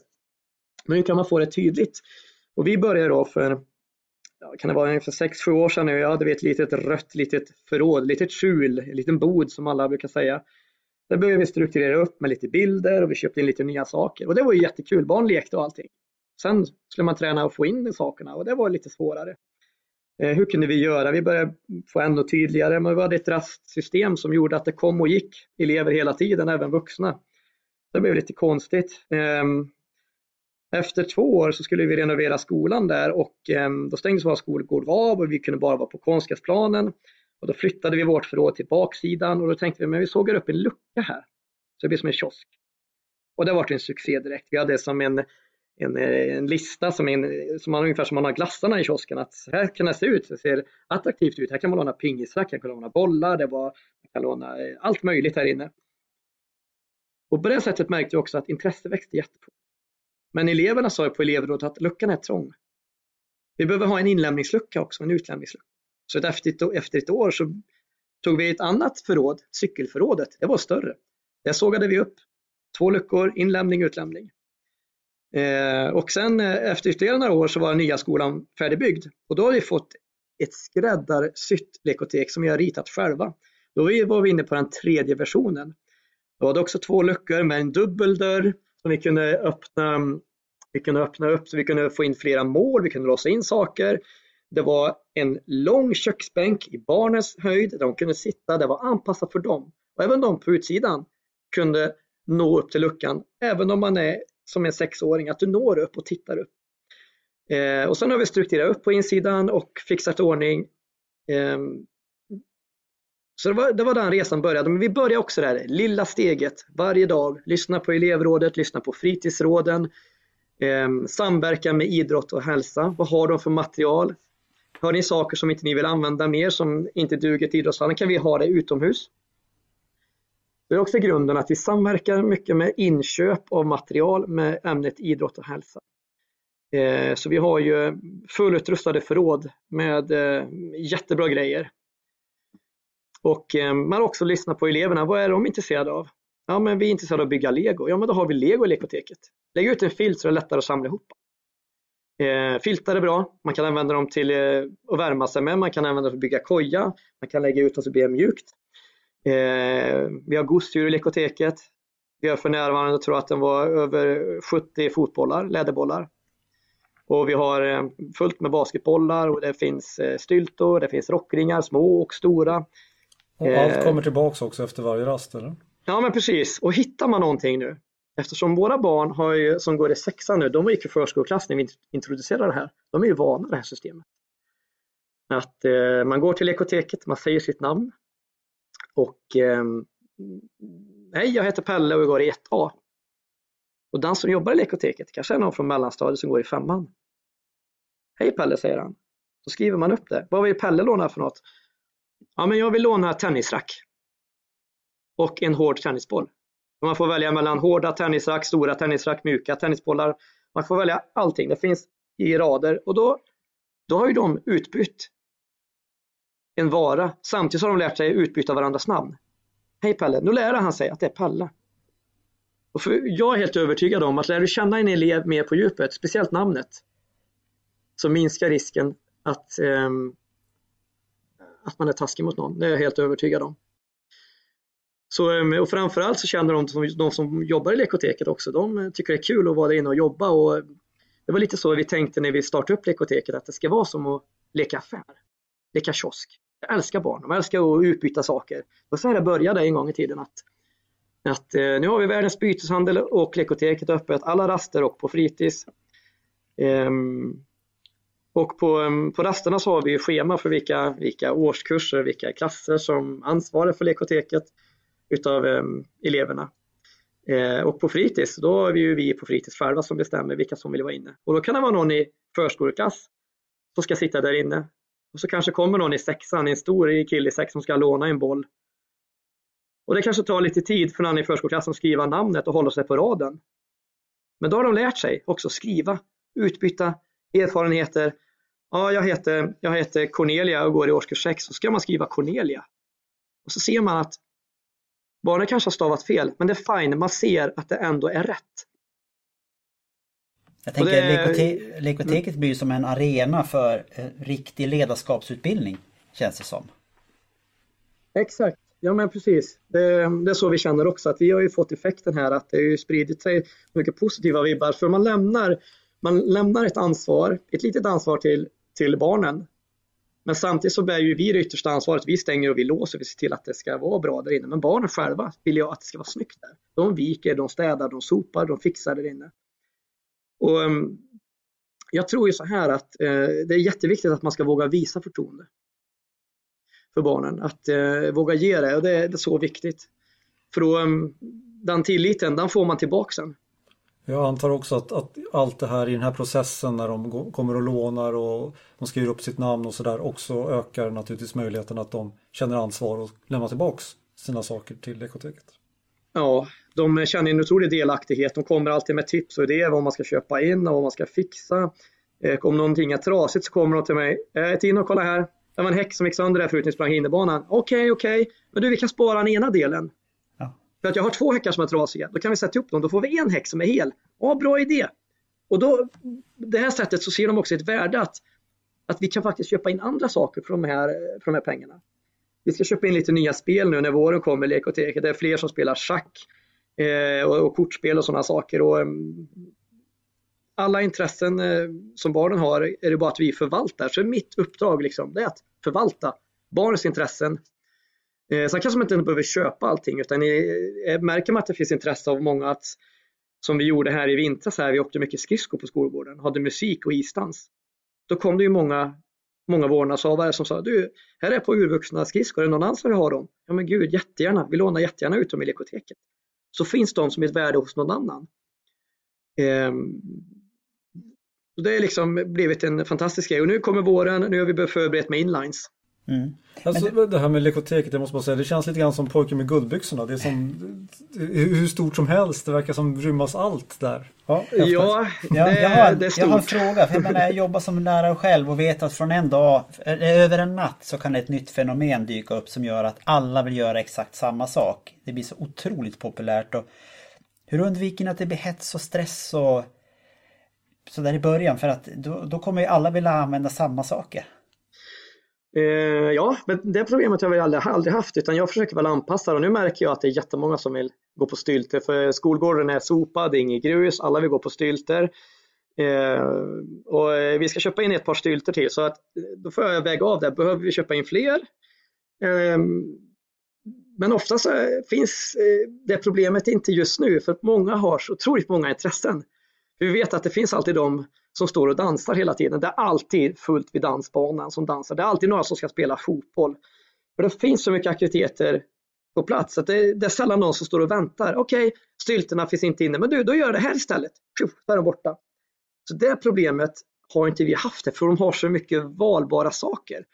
Men hur kan man få det tydligt? Och vi började då för, ja, kan det vara ungefär 6-7 år sedan nu, jag hade vi ett litet rött litet förråd, litet skjul, en liten bod som alla brukar säga. Där började vi strukturera upp med lite bilder och vi köpte in lite nya saker och det var ju jättekul, barn lekte och allting. Sen skulle man träna och få in de sakerna och det var lite svårare. Eh, hur kunde vi göra? Vi började få ännu tydligare, men vi hade ett rastsystem som gjorde att det kom och gick elever hela tiden, även vuxna. Det blev lite konstigt. Eh, efter två år så skulle vi renovera skolan där och eh, då stängdes våra skolgård av och vi kunde bara vara på konstgräsplanen. Och då flyttade vi vårt förråd till baksidan och då tänkte vi, men vi sågar upp en lucka här. Så det blir som en kiosk. Och det har varit en succé direkt. Vi hade som en, en, en lista som, en, som man, ungefär som man har glassarna i kiosken. Att här kan det se ut, det ser attraktivt ut. Här kan man låna pingisrack, här kan man låna bollar, det var, man kan låna eh, allt möjligt här inne. Och på det sättet märkte vi också att intresse växte jättefort. Men eleverna sa på elevrådet att luckan är trång. Vi behöver ha en inlämningslucka också, en utlämningslucka. Så efter, efter ett år så tog vi ett annat förråd, cykelförrådet, det var större. Där sågade vi upp två luckor, inlämning, utlämning. Eh, och sen eh, efter ytterligare några år så var nya skolan färdigbyggd och då har vi fått ett skräddarsytt lekotek som vi har ritat själva. Då var vi inne på den tredje versionen. Då var det också två luckor med en dubbeldörr som vi kunde öppna mm, vi kunde öppna upp så vi kunde få in flera mål, vi kunde låsa in saker. Det var en lång köksbänk i barnens höjd där de kunde sitta, det var anpassat för dem. Och även de på utsidan kunde nå upp till luckan, även om man är som en sexåring, att du når upp och tittar upp. Eh, och sen har vi strukturerat upp på insidan och fixat ordning. Eh, så det var, det var den resan började, men vi började också där, lilla steget, varje dag, lyssna på elevrådet, lyssna på fritidsråden, eh, samverka med idrott och hälsa. Vad har de för material? Har ni saker som inte ni vill använda mer som inte duger till idrottshallen kan vi ha det utomhus. Det är också grunden att vi samverkar mycket med inköp av material med ämnet idrott och hälsa. Eh, så vi har ju fullutrustade förråd med eh, jättebra grejer. Och eh, man har också lyssnat på eleverna, vad är de intresserade av? Ja men vi är intresserade av att bygga lego, ja men då har vi lego i lekoteket. Lägg ut en filt så det är lättare att samla ihop. Eh, filtar är bra, man kan använda dem till eh, att värma sig med, man kan använda dem för att bygga koja, man kan lägga ut dem så det blir mjukt. Eh, vi har gosedjur i lekoteket. Vi har för närvarande, tror att den var över 70 fotbollar, läderbollar. Och vi har eh, fullt med basketbollar och det finns eh, styltor, det finns rockringar, små och stora. Och allt kommer tillbaks också efter varje rast eller? Ja men precis, och hittar man någonting nu, eftersom våra barn har ju, som går i sexan nu, de gick i förskoleklass när vi introducerade det här, de är ju vana det här systemet. Att eh, man går till ekoteket, man säger sitt namn och eh, Hej, jag heter Pelle och jag går i 1A. Och den som jobbar i lekoteket kanske är någon från mellanstadiet som går i femman. Hej Pelle, säger han. Då skriver man upp det. Vad vill Pelle låna för något? Ja, men jag vill låna tennisrack. Och en hård tennisboll. Man får välja mellan hårda tennisrack, stora tennisrack, mjuka tennisbollar. Man får välja allting. Det finns i rader och då, då har ju de utbytt en vara. Samtidigt har de lärt sig utbyta varandras namn. Hej Pelle, nu lär han sig att det är Pelle. Och för jag är helt övertygad om att lär du känna en elev mer på djupet, speciellt namnet, så minskar risken att, eh, att man är taskig mot någon. Det är jag helt övertygad om. Så, ehm, och framförallt så känner de, som, de som jobbar i lekoteket också, de tycker det är kul att vara där inne och jobba. Och det var lite så vi tänkte när vi startade upp lekoteket, att det ska vara som att leka affär, leka kiosk. Jag älskar barn, de älskar att utbyta saker. Det var så här det började en gång i tiden. att att eh, nu har vi världens byteshandel och lekoteket öppet alla raster och på fritids. Ehm, och på, ehm, på rasterna så har vi schema för vilka, vilka årskurser, vilka klasser som ansvarar för lekoteket utav ehm, eleverna. Eh, och på fritids, då är vi ju vi på fritids själva som bestämmer vilka som vill vara inne. Och då kan det vara någon i förskoleklass som ska sitta där inne. Och så kanske kommer någon i sexan, en stor kille i sexan som ska låna en boll och det kanske tar lite tid för någon i förskoleklassen att skriva namnet och hålla sig på raden. Men då har de lärt sig också skriva, utbyta erfarenheter. Ja, jag heter, jag heter Cornelia och går i årskurs 6, så ska man skriva Cornelia. Och så ser man att barnet kanske har stavat fel, men det är fine, man ser att det ändå är rätt. Jag tänker det... lekoteket blir som en arena för eh, riktig ledarskapsutbildning, känns det som. Exakt. Ja men precis, det, det, är så vi känner också att vi har ju fått effekten här att det har ju spridit sig mycket positiva vibbar för man lämnar, man lämnar ett ansvar, ett litet ansvar till, till barnen. Men samtidigt så bär ju vi det yttersta ansvaret, vi stänger och vi låser, vi ser till att det ska vara bra där inne. Men barnen själva vill ju att det ska vara snyggt där. De viker, de städar, de sopar, de fixar där inne. Och ehm, jag tror ju så här att eh, det är jätteviktigt att man ska våga visa förtroende för barnen. Att eh, våga ge det och det, det, är så viktigt. För då, ehm, den tilliten, den får man tillbaka sen. Jag antar också att, att, allt det här i den här processen när de kommer och lånar och de skriver upp sitt namn och sådär också ökar naturligtvis möjligheten att de känner ansvar och lämnar tillbaks sina saker till ekoteket. Ja, de känner en otrolig delaktighet. De kommer alltid med tips och idéer vad man ska köpa in och vad man ska fixa. Eh, om någonting är trasigt så kommer de till mig. Eh, Tino, kolla här. Det var en häck som gick sönder där förut när jag sprang hinderbanan. Okej, okay, okej, okay. men du vi kan spara den ena delen. För att jag har två häckar som är trasiga. Då kan vi sätta ihop dem. Då får vi en häck som är hel. Ja, bra idé. Och då, det här sättet så ser de också ett värde att, att vi kan faktiskt köpa in andra saker för de här, för de här pengarna. Vi ska köpa in lite nya spel nu när våren kommer, lekoteket. Det är fler som spelar schack eh, och, och, kortspel och sådana saker. Och, um, alla intressen eh, som barnen har är det bara att vi förvaltar. Så mitt uppdrag liksom, det är att förvalta barnens intressen. Eh, sen kanske man inte behöver köpa allting utan eh, märker man att det finns intresse av många att som vi gjorde här i vintras, här, vi åkte mycket skridskor på skolgården, hade musik och isdans. Då kom det ju många, många vårdnadshavare som sa, du, här är på urvuxna skridskor, är det någon annan som vill ha dem? Ja men gud, jättegärna, vi lånar jättegärna ut dem i lekoteket. Så finns de som ett värde hos någon annan. Ehm, det har liksom blivit en fantastisk grej och nu kommer våren, nu har vi börjat förberett med inlines. Mm. Alltså det... det här med lekoteket, jag måste bara säga, det känns lite grann som pojken med guldbyxorna. Det är som hur stort som helst, det verkar som rymmas allt där. Ja, ja, det, jag, har, det är stort. jag har en fråga. För jag, menar, jag jobbar som lärare själv och vet att från en dag, över en natt så kan ett nytt fenomen dyka upp som gör att alla vill göra exakt samma sak. Det blir så otroligt populärt. Och hur undviker ni att det blir hets och stress och så där i början för att då, då kommer ju alla vilja använda samma saker. Eh, ja, men det problemet har vi aldrig, aldrig haft utan jag försöker väl anpassa och nu märker jag att det är jättemånga som vill gå på stylter för skolgården är sopad, det är inget grus, alla vill gå på stylter. Eh, och eh, vi ska köpa in ett par stylter till så att eh, då får jag väga av det, behöver vi köpa in fler? Ehm, eh, men oftast finns det problemet inte just nu för många har så otroligt många intressen. Vi vet att det finns alltid de som står och dansar hela tiden. Det är alltid fullt vid dansbanan som dansar. Det är alltid några som ska spela fotboll. För det finns så mycket aktiviteter på plats att det, det är sällan någon som står och väntar. Okej, okay, stylterna finns inte inne, men du, då gör jag det här istället. Tjuff, där är de borta. Så det problemet har inte vi haft, för de har så mycket valbara saker.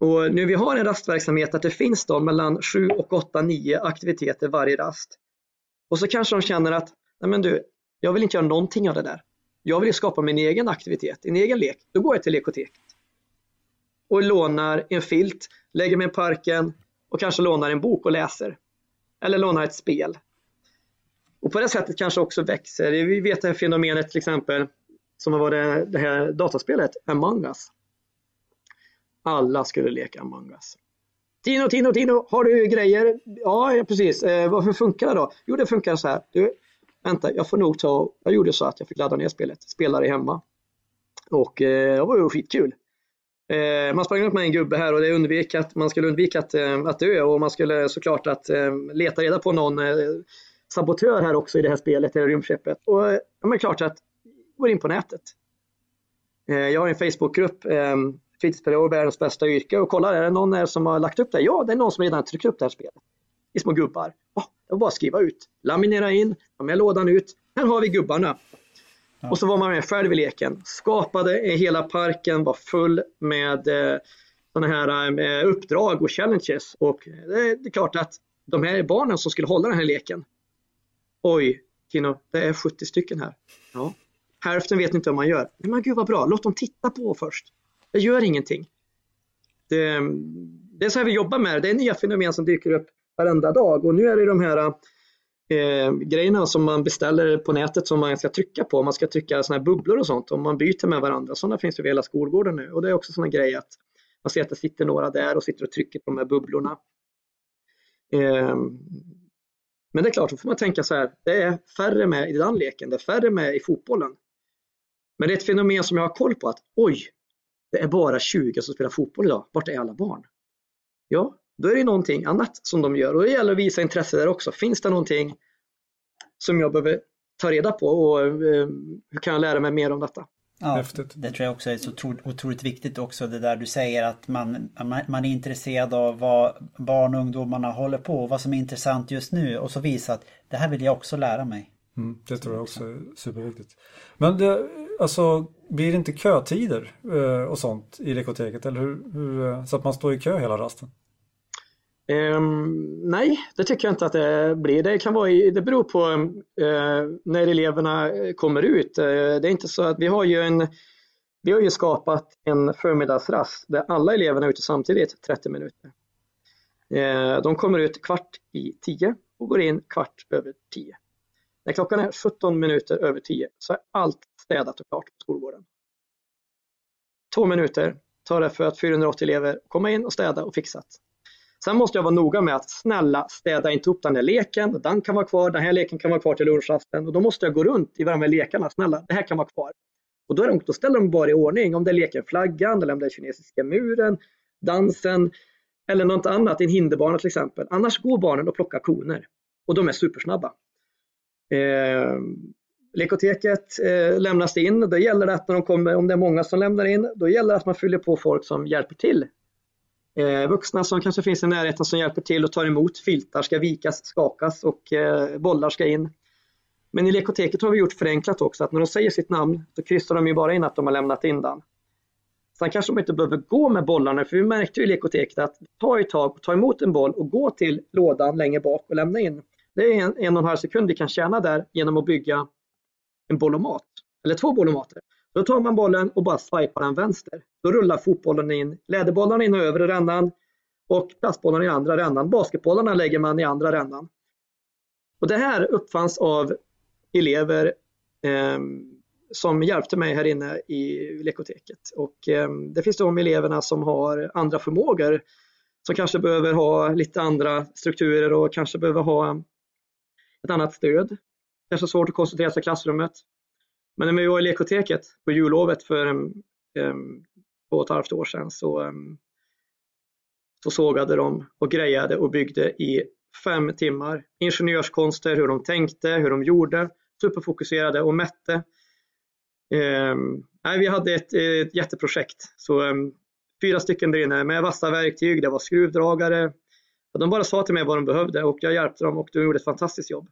Och nu vi har en rastverksamhet att det finns då mellan 7 och 8, 9 aktiviteter varje rast. Och så kanske de känner att, nej men du, jag vill inte göra någonting av det där. Jag vill skapa min egen aktivitet, en egen lek. Då går jag till lekoteket. Och lånar en filt, lägger mig i parken och kanske lånar en bok och läser. Eller lånar ett spel. Och på det sättet kanske också växer. Vi vet det här fenomenet till exempel som har varit det här dataspelet Among Us. Alla skulle leka Among Us. Tino, Tino, Tino, har du grejer? Ja, precis. Eh, varför funkar det då? Jo, det funkar så här. Du, vänta, jag får nog ta, jag gjorde så att jag fick ladda ner spelet, spelade hemma. Och eh, det var ju skitkul. Eh, man sprang upp med en gubbe här och det undvek att man skulle undvika att, eh, att dö och man skulle såklart att eh, leta reda på någon eh, sabotör här också i det här spelet, eller rymdskeppet. Och eh, ja, men klart att går in på nätet. Eh, jag har en Facebookgrupp, eh, fritidspedagog, världens bästa yrke och kollar, är det någon eh, som har lagt upp det? Ja, det är någon som redan tryckt upp det här spelet i små gubbar. Oh, det var bara att skriva ut, laminera in, ta med lådan ut. Här har vi gubbarna. Ja. Och så var man med själv i leken. Skapade hela parken, var full med eh, sådana här eh, uppdrag och challenges. Och det, det är klart att de här barnen som skulle hålla den här leken. Oj, Kino, det är 70 stycken här. Ja. Hälften vet inte vad man gör. Men gud vad bra, låt dem titta på först. Det gör ingenting. Det, det är så här vi jobbar med det. Det är nya fenomen som dyker upp varenda dag och nu är det de här eh, grejerna som man beställer på nätet som man ska trycka på. Man ska trycka sådana här bubblor och sånt om man byter med varandra. Sådana finns över hela skolgården nu och det är också sådana grejer att man ser att det sitter några där och sitter och trycker på de här bubblorna. Eh, men det är klart, då får man tänka så här, det är färre med i den leken, det är färre med i fotbollen. Men det är ett fenomen som jag har koll på att oj, det är bara 20 som spelar fotboll idag. Vart är alla barn? Ja, då är det någonting annat som de gör och det gäller att visa intresse där också. Finns det någonting som jag behöver ta reda på och eh, hur kan jag lära mig mer om detta? Ja, Häftigt. det tror jag också är så otroligt viktigt också det där du säger att man, man är intresserad av vad barn och ungdomarna håller på vad som är intressant just nu och så visa att det här vill jag också lära mig. Mm, det tror jag också är superviktigt. Men det, alltså, blir det inte kötider eh, och sånt i lekoteket? Eller hur, hur, eh, så att man står i kö hela rasten? Um, nej, det tycker jag inte att det blir. Det, kan vara, det beror på uh, när eleverna kommer ut. Uh, det är inte så att vi har ju en vi har ju skapat en förmiddagsrast där alla eleverna är ute samtidigt 30 minuter. Uh, de kommer ut kvart i 10 och går in kvart över 10. När klockan är 17 minuter över 10 så är allt städat och klart på skolgården. Två minuter tar det för att 480 elever kommer in och städa och fixat. Sen måste jag vara noga med att snälla städa inte upp den här leken, den kan vara kvar, den här leken kan vara kvar till lunchrasten och då måste jag gå runt i de här lekarna, snälla det här kan vara kvar. Och då, är de, då ställer de bara i ordning om det är leken flaggan eller om det är kinesiska muren, dansen eller något annat, en hinderbana till exempel. Annars går barnen och plockar koner och de är supersnabba. Eh, lekoteket eh, lämnas in. Då gäller det att när de kommer, om det är många som lämnar in, då gäller det att man fyller på folk som hjälper till. Eh, vuxna som kanske finns i närheten som hjälper till och tar emot. Filtar ska vikas, skakas och eh, bollar ska in. Men i lekoteket har vi gjort förenklat också att när de säger sitt namn så kryssar de ju bara in att de har lämnat in den. Sen kanske de inte behöver gå med bollarna för vi märkte ju i lekoteket att ta ett tag, ta emot en boll och gå till lådan längre bak och lämna in. Det är en, en och en halv sekund vi kan tjäna där genom att bygga en bollomat, eller två bollomater. Då tar man bollen och bara swipar den vänster. Då rullar fotbollen in, läderbollarna in i övre rännan och plastbollarna i andra rännan. Basketbollarna lägger man i andra rännan. Och det här uppfanns av elever eh, som hjälpte mig här inne i lekoteket. Och eh, det finns de eleverna som har andra förmågor som kanske behöver ha lite andra strukturer och kanske behöver ha ett annat stöd. Kanske svårt att koncentrera sig i klassrummet. Men när vi var i lekoteket på jullovet för um, två och ett halvt år sedan så, um, så sågade de och grejade och byggde i fem timmar. Ingenjörskonster, hur de tänkte, hur de gjorde, superfokuserade och mätte. Um, nej, vi hade ett, ett jätteprojekt. Så, um, fyra stycken där inne med vassa verktyg, det var skruvdragare. De bara sa till mig vad de behövde och jag hjälpte dem och de gjorde ett fantastiskt jobb.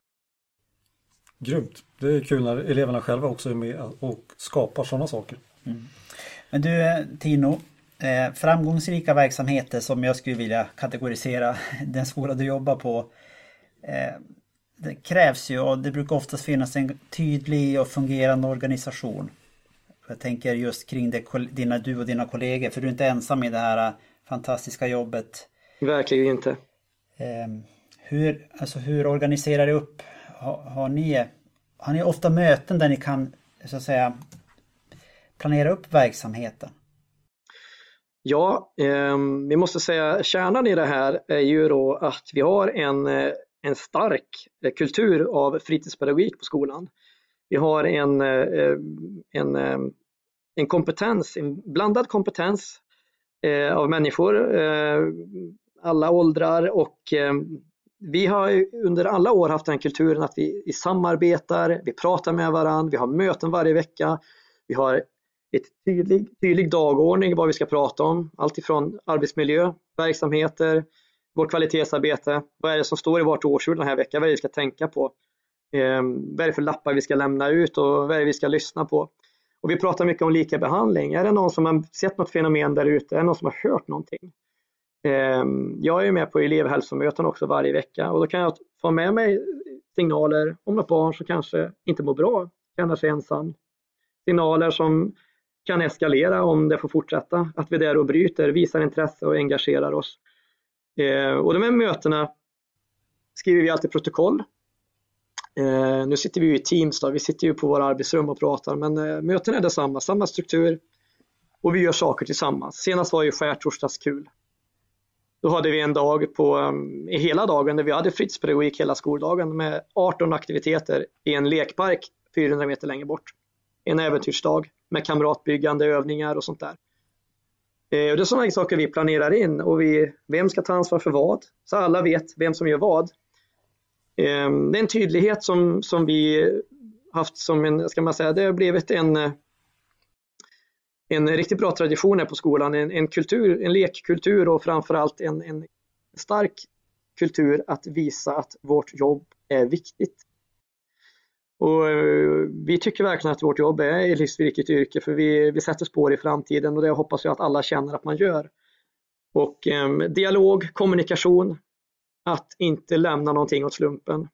Grymt. Det är kul när eleverna själva också är med och skapar sådana saker. Mm. Men du Tino, eh, framgångsrika verksamheter som jag skulle vilja kategorisera den skola du jobbar på. Eh, det krävs ju och det brukar oftast finnas en tydlig och fungerande organisation. Jag tänker just kring det, dina, du och dina kollegor, för du är inte ensam i det här fantastiska jobbet. Verkligen inte. Eh, hur, alltså hur organiserar du upp? Har, har, ni, har ni ofta möten där ni kan så att säga planera upp verksamheten? Ja, eh, vi måste säga kärnan i det här är ju då att vi har en, eh, en stark eh, kultur av fritidspedagogik på skolan. Vi har en, eh, en, en kompetens, en blandad kompetens av människor, alla åldrar och ehm, vi har under alla år haft den kulturen att vi samarbetar, vi pratar med varandra, vi har möten varje vecka, vi har ett tydlig, tydlig dagordning vad vi ska prata om. Allt ifrån arbetsmiljö, verksamheter, vårt kvalitetsarbete. Vad är det som står i vårt årsord den här veckan? Vad är det vi ska tänka på? Eh, vad är det för lappar vi ska lämna ut och vad är det vi ska lyssna på? Och vi pratar mycket om lika behandling. Är det någon som har sett något fenomen där ute? Är det någon som har hört någonting? Ehm, jag är med på elevhälsomöten också varje vecka och då kan jag få med mig signaler om något barn som kanske inte mår bra, känner sig ensam. Signaler som kan eskalera om det får fortsätta. Att vi är där och bryter, visar intresse och engagerar oss. Ehm, och de här mötena skriver vi alltid protokoll. Ehm, nu sitter vi ju i Teams, då. vi sitter ju på våra arbetsrum och pratar, men eh, mötena är detsamma, samma struktur och vi gör saker tillsammans. Senast var ju skärtorsdagskul. Då hade vi en dag på, um, i hela dagen där vi hade fritidspedagogik hela skoldagen med 18 aktiviteter i en lekpark 400 meter längre bort. En äventyrsdag med kamratbyggande övningar och sånt där. Eh, och det är sådana saker vi planerar in och vi, vem ska ta ansvar för vad? Så alla vet vem som gör vad. Ehm, det är en tydlighet som, som vi haft som en, ska man säga, det har blivit en, eh, en riktigt bra tradition här på skolan, en, en kultur, en lekkultur och framförallt en, en stark kultur att visa att vårt jobb är viktigt. Och eh, vi tycker verkligen att vårt jobb är ett livsviktigt yrke för vi, vi sätter spår i framtiden och det hoppas jag att alla känner att man gör. Och eh, dialog, kommunikation, att inte lämna någonting åt slumpen.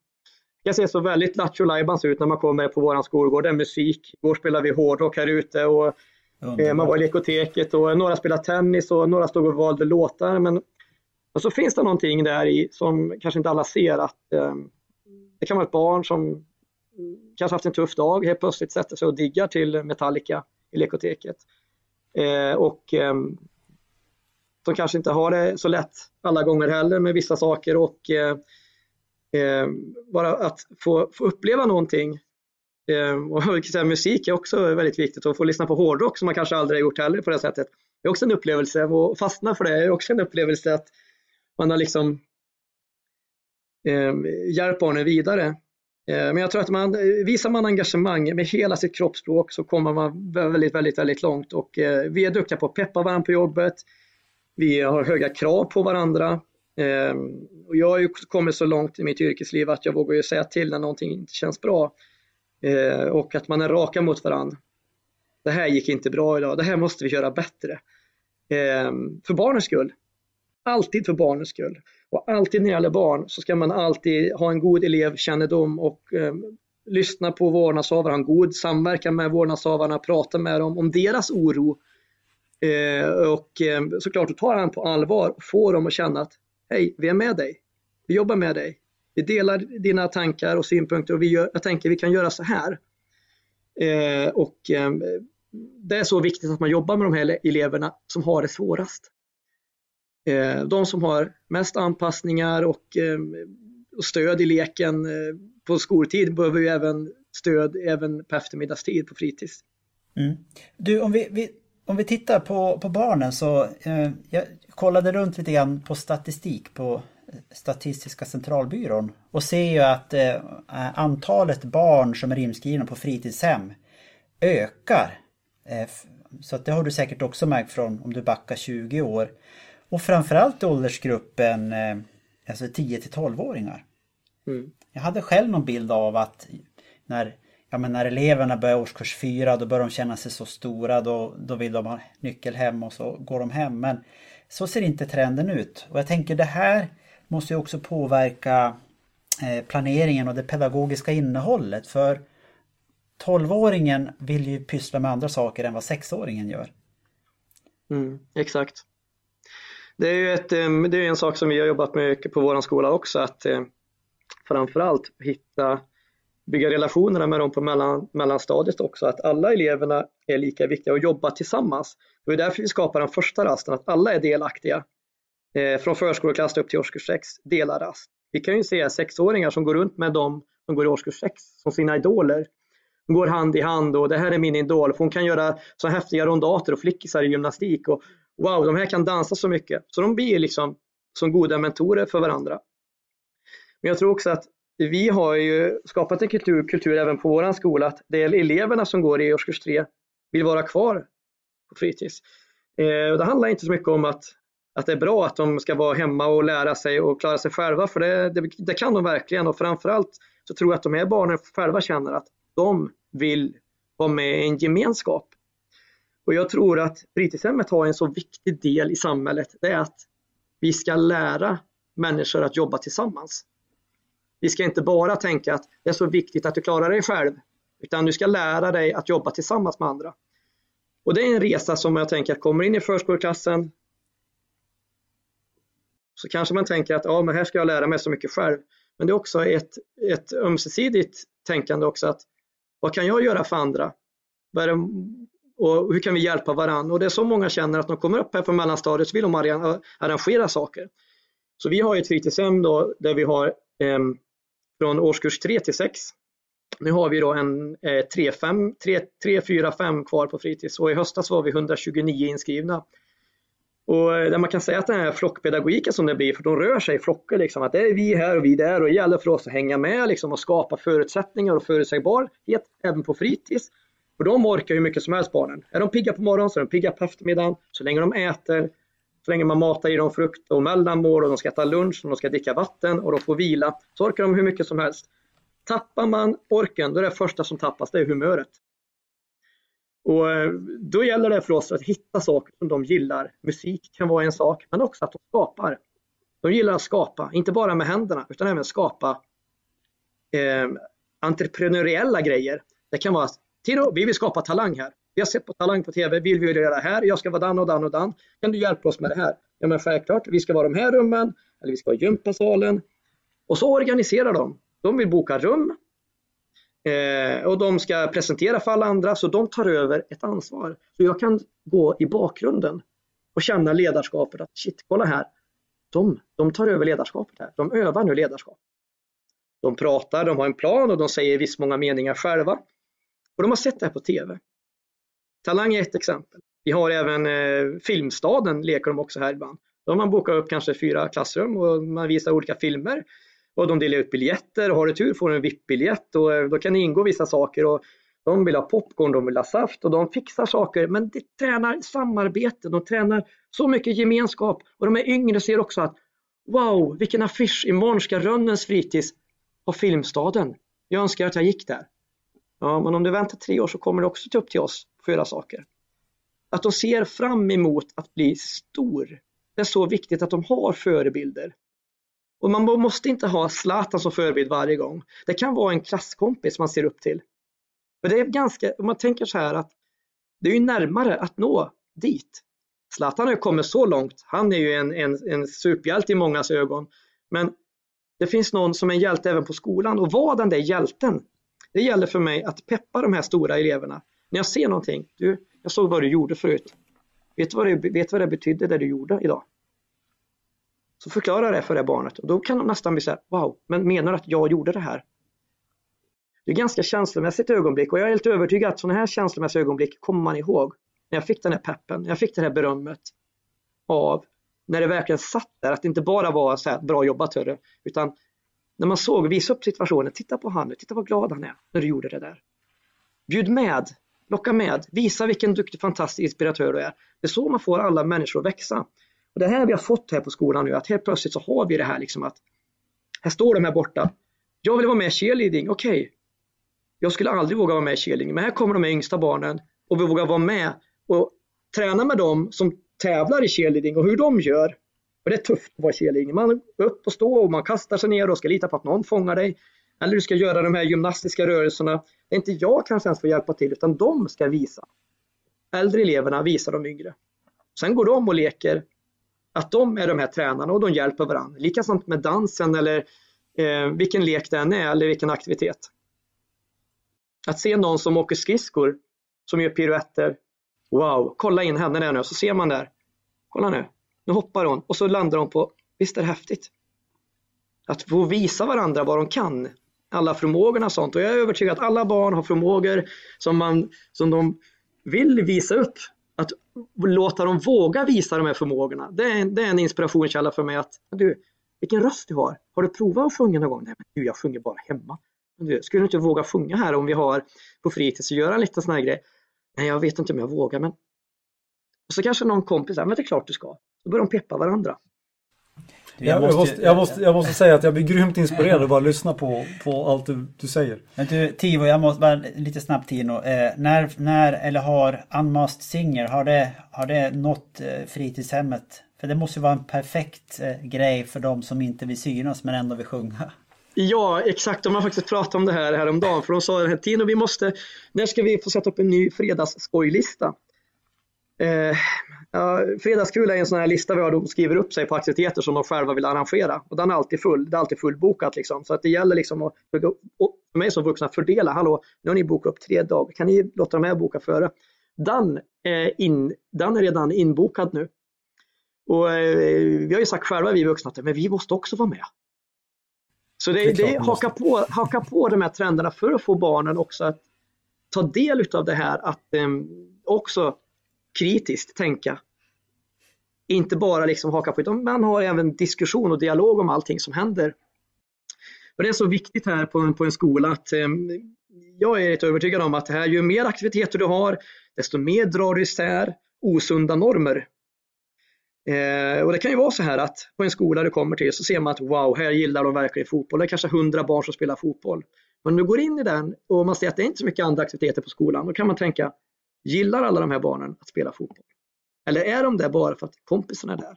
Jag ser så väldigt lattjo ut när man kommer på våran skolgård. Det är musik. Igår spelade vi hårdrock här ute och Underbar. Eh, man var i lekoteket och några spelade tennis och några stod och valde låtar. Men och så finns det någonting där i som kanske inte alla ser att eh, det kan vara ett barn som kanske haft en tuff dag, helt plötsligt sätter sig och diggar till Metallica i lekoteket. Eh, och eh, de kanske inte har det så lätt alla gånger heller med vissa saker och eh, eh bara att få, få uppleva någonting Eh, och säga, musik är också väldigt viktigt och få lyssna på hårdrock som man kanske aldrig har gjort heller på det sättet. Det är också en upplevelse och fastna för det är också en upplevelse att man har liksom eh, hjälpt barnen vidare. Eh, men jag tror att man, visar man engagemang med hela sitt kroppsspråk så kommer man väldigt, väldigt, väldigt långt och eh, vi är duktiga på att peppa varandra på jobbet. Vi har höga krav på varandra. Eh, och jag har ju kommit så långt i mitt yrkesliv att jag vågar ju säga till när någonting inte känns bra. Eh, och att man är raka mot varandra. Det här gick inte bra idag, det här måste vi göra bättre. Eh, för barnens skull. Alltid för barnens skull. Och alltid när det gäller barn så ska man alltid ha en god elevkännedom och eh, lyssna på vårdnadshavare, ha en god samverkan med vårdnadshavarna, prata med dem om deras oro. Eh, och eh, såklart du tar den på allvar och får dem att känna att hej, vi är med dig. Vi jobbar med dig. Vi delar dina tankar och synpunkter och vi gör, jag tänker vi kan göra så här. Eh, och eh, det är så viktigt att man jobbar med de här eleverna som har det svårast. Eh, de som har mest anpassningar och, eh, och stöd i leken eh, på skoltid behöver ju även stöd även på eftermiddagstid på fritids. Mm. Du, om vi, vi, om vi tittar på, på barnen så eh, jag kollade runt lite grann på statistik på Statistiska centralbyrån och ser ju att eh, antalet barn som är inskrivna på fritidshem ökar. Eh, så att det har du säkert också märkt från om du backar 20 år. Och framförallt i åldersgruppen eh, alltså 10 till 12-åringar. Mm. Jag hade själv någon bild av att när, ja, men när eleverna börjar årskurs 4 då börjar de känna sig så stora. Då, då vill de ha nyckel hem och så går de hem. Men så ser inte trenden ut. Och jag tänker det här måste ju också påverka eh, planeringen och det pedagogiska innehållet. För 12-åringen vill ju pyssla med andra saker än vad 6-åringen gör. Mm, exakt. Det är ju ett, eh, det är en sak som vi har jobbat med på vår skola också, att eh, framförallt hitta, bygga relationerna med dem på mellan, mellanstadiet också, att alla eleverna är lika viktiga och jobba tillsammans. Det är därför vi skapar den första rasten, att alla är delaktiga. Eh, från förskoleklass upp till årskurs 6, delar rast. Vi kan ju se sexåringar som går runt med dem som går i årskurs 6 som sina idoler. De går hand i hand och det här är min idol, för hon kan göra så häftiga rondater och flickisar i gymnastik och wow, de här kan dansa så mycket. Så de blir liksom som goda mentorer för varandra. Men jag tror också att vi har ju skapat en kultur, kultur även på vår skola att det är eleverna som går i årskurs 3 vill vara kvar på fritids. Eh, det handlar inte så mycket om att, att det är bra att de ska vara hemma och lära sig och klara sig själva, för det, det, det kan de verkligen och framförallt så tror jag att de här barnen själva känner att de vill vara med i en gemenskap. Och jag tror att fritidshemmet har en så viktig del i samhället, det är att vi ska lära människor att jobba tillsammans. Vi ska inte bara tänka att det är så viktigt att du klarar dig själv, utan du ska lära dig att jobba tillsammans med andra. Och det är en resa som jag tänker att kommer in i förskoleklassen så kanske man tänker att ja, men här ska jag lära mig så mycket själv. Men det är också ett, ett ömsesidigt tänkande också att vad kan jag göra för andra? Och hur kan vi hjälpa varandra? Och det är så många känner att de kommer upp här på mellanstadiet så vill de arrangera saker. Så vi har ett fritidshem då där vi har eh, från årskurs 3 till 6. Nu har vi då en eh, 3, 5, 3, 3, 4, 5 kvar på fritids och i höstas var vi 129 inskrivna. Och eh, där man kan säga att den här flockpedagogiken som det blir, för de rör sig i flockar, liksom, att det är vi här och vi där och det gäller för oss att hänga med liksom, och skapa förutsättningar och förutsägbarhet även på fritids. och de orkar hur mycket som helst barnen. Är de pigga på morgonen så är de pigga på eftermiddagen. Så länge de äter, så länge man matar i dem frukt och mellanmål och de ska äta lunch och de ska dricka vatten och de får vila, så orkar de hur mycket som helst. Tappar man orken, då är det första som tappas, det är humöret. Och eh, då gäller det för oss att hitta saker som de gillar. Musik kan vara en sak, men också att de skapar. De gillar att skapa, inte bara med händerna, utan även skapa eh, entreprenöriella grejer. Det kan vara, Tino, vi vill skapa talang här. Vi har sett på Talang på TV, vill vi göra det här? Jag ska vara dan och dan och dan. Kan du hjälpa oss med det här? Ja men självklart, vi ska vara de här rummen, eller vi ska vara gympasalen. Och så organiserar de. De vill boka rum, Eh, och de ska presentera för alla andra så de tar över ett ansvar. Så jag kan gå i bakgrunden och känna ledarskapet att shit, kolla här. De, de tar över ledarskapet här. De övar nu ledarskap. De pratar, de har en plan och de säger visst många meningar själva. Och de har sett det här på TV. Talang är ett exempel. Vi har även eh, Filmstaden, leker de också här ibland. Då har man bokat upp kanske fyra klassrum och man visar olika filmer och de delar ut biljetter. Har du tur får du en VIP-biljett och eh, då kan det ingå vissa saker. Och de vill ha popcorn, de vill ha saft och de fixar saker. Men det tränar samarbete, de tränar så mycket gemenskap. Och de är yngre ser också att wow, vilken affisch! Imorgon ska Rönnens fritids ha Filmstaden. Jag önskar att jag gick där. Ja, men om du väntar tre år så kommer det också upp till oss för att göra saker. Att de ser fram emot att bli stor. Det är så viktigt att de har förebilder. Och man måste inte ha Zlatan som förebild varje gång. Det kan vara en klasskompis man ser upp till. Men det är ganska, om man tänker så här att det är ju närmare att nå dit. Zlatan har ju kommit så långt. Han är ju en, en, en superhjälte i mångas ögon. Men det finns någon som är en hjälte även på skolan och vad den där hjälten. Det gäller för mig att peppa de här stora eleverna. När jag ser någonting, du, jag såg vad du gjorde förut. Vet du vad det, vet vad det betydde det du gjorde idag? Så förklara det för det barnet och då kan de nästan bli så här, wow, men menar du att jag gjorde det här? Det är ganska känslomässigt ögonblick och jag är helt övertygad att sådana här känslomässiga ögonblick kommer man ihåg. när jag fick den här peppen, när jag fick det här berömmet av när det verkligen satt där, att det inte bara var så här, bra jobbat hörru, utan när man såg, visa upp situationen, titta på han nu, titta vad glad han är när du gjorde det där. Bjud med, locka med, visa vilken duktig, fantastisk inspiratör du är. Det är så man får alla människor att växa. Och det här vi har fått här på skolan nu, att helt plötsligt så har vi det här liksom att här står de här borta. Jag vill vara med i cheerleading, okej. Okay. Jag skulle aldrig våga vara med i cheerleading, men här kommer de här yngsta barnen och vi vågar vara med och träna med dem som tävlar i cheerleading och hur de gör. Och det är tufft att vara cheerleading. Man är upp och stå och man kastar sig ner och ska lita på att någon fångar dig. Eller du ska göra de här gymnastiska rörelserna. Det är inte jag kanske ens får hjälpa till utan de ska visa. Äldre eleverna visar de yngre. Sen går de och leker att de är de här tränarna och de hjälper varandra. likaså med dansen eller eh, vilken lek det än är eller vilken aktivitet. Att se någon som åker skridskor, som gör piruetter. Wow, kolla in henne där nu så ser man där. Kolla nu, nu hoppar hon och så landar hon på, visst är det häftigt? Att få visa varandra vad de kan, alla förmågorna och sånt. Och jag är övertygad att alla barn har förmågor som, man, som de vill visa upp. Låta dem våga visa de här förmågorna. Det är, det är en inspirationskälla för mig att, du, vilken röst du har. Har du provat att sjunga någon gång? Nej, men du, jag sjunger bara hemma. Du, skulle du inte våga sjunga här om vi har på fritids och göra en liten sån här grej? Nej, jag vet inte om jag vågar, men och så kanske någon kompis säger, men det är klart du ska. Då börjar de peppa varandra. Jag måste, jag, måste, jag måste säga att jag blir grymt inspirerad och bara lyssna på, på allt du, du säger. Men du Tivo, jag måste bara lite snabbt Tino. Eh, när, när eller har Unmasked Singer, har det, har det nått eh, fritidshemmet? För det måste vara en perfekt eh, grej för de som inte vill synas men ändå vill sjunga. Ja, exakt. De har faktiskt pratat om det här häromdagen. För de sa att Tino, vi måste, när ska vi få sätta upp en ny fredagsskojlista? Eh, ja, fredagskul är en sån här lista vi har, de skriver upp sig på aktiviteter som de själva vill arrangera. Och den är alltid full, det är alltid fullbokat liksom. Så att det gäller liksom att, för mig som vuxna, fördela. Hallå, nu har ni bokat upp tre dagar, kan ni låta de här boka före? Den är, in, den är redan inbokad nu. Och eh, vi har ju sagt själva, vi vuxna, att men vi måste också vara med. Så det, det, det haka, på, haka på de här trenderna för att få barnen också att ta del av det här, att eh, också kritiskt tänka. Inte bara liksom haka på, utan man har även diskussion och dialog om allting som händer. Och det är så viktigt här på en, på en skola att eh, jag är rätt övertygad om att det här, ju mer aktiviteter du har, desto mer drar du isär osunda normer. Eh, och det kan ju vara så här att på en skola du kommer till så ser man att wow, här gillar de verkligen fotboll. Det är kanske hundra barn som spelar fotboll. Men om du går in i den och man ser att det är inte så mycket andra aktiviteter på skolan, då kan man tänka, Gillar alla de här barnen att spela fotboll? Eller är de där bara för att kompisarna är där?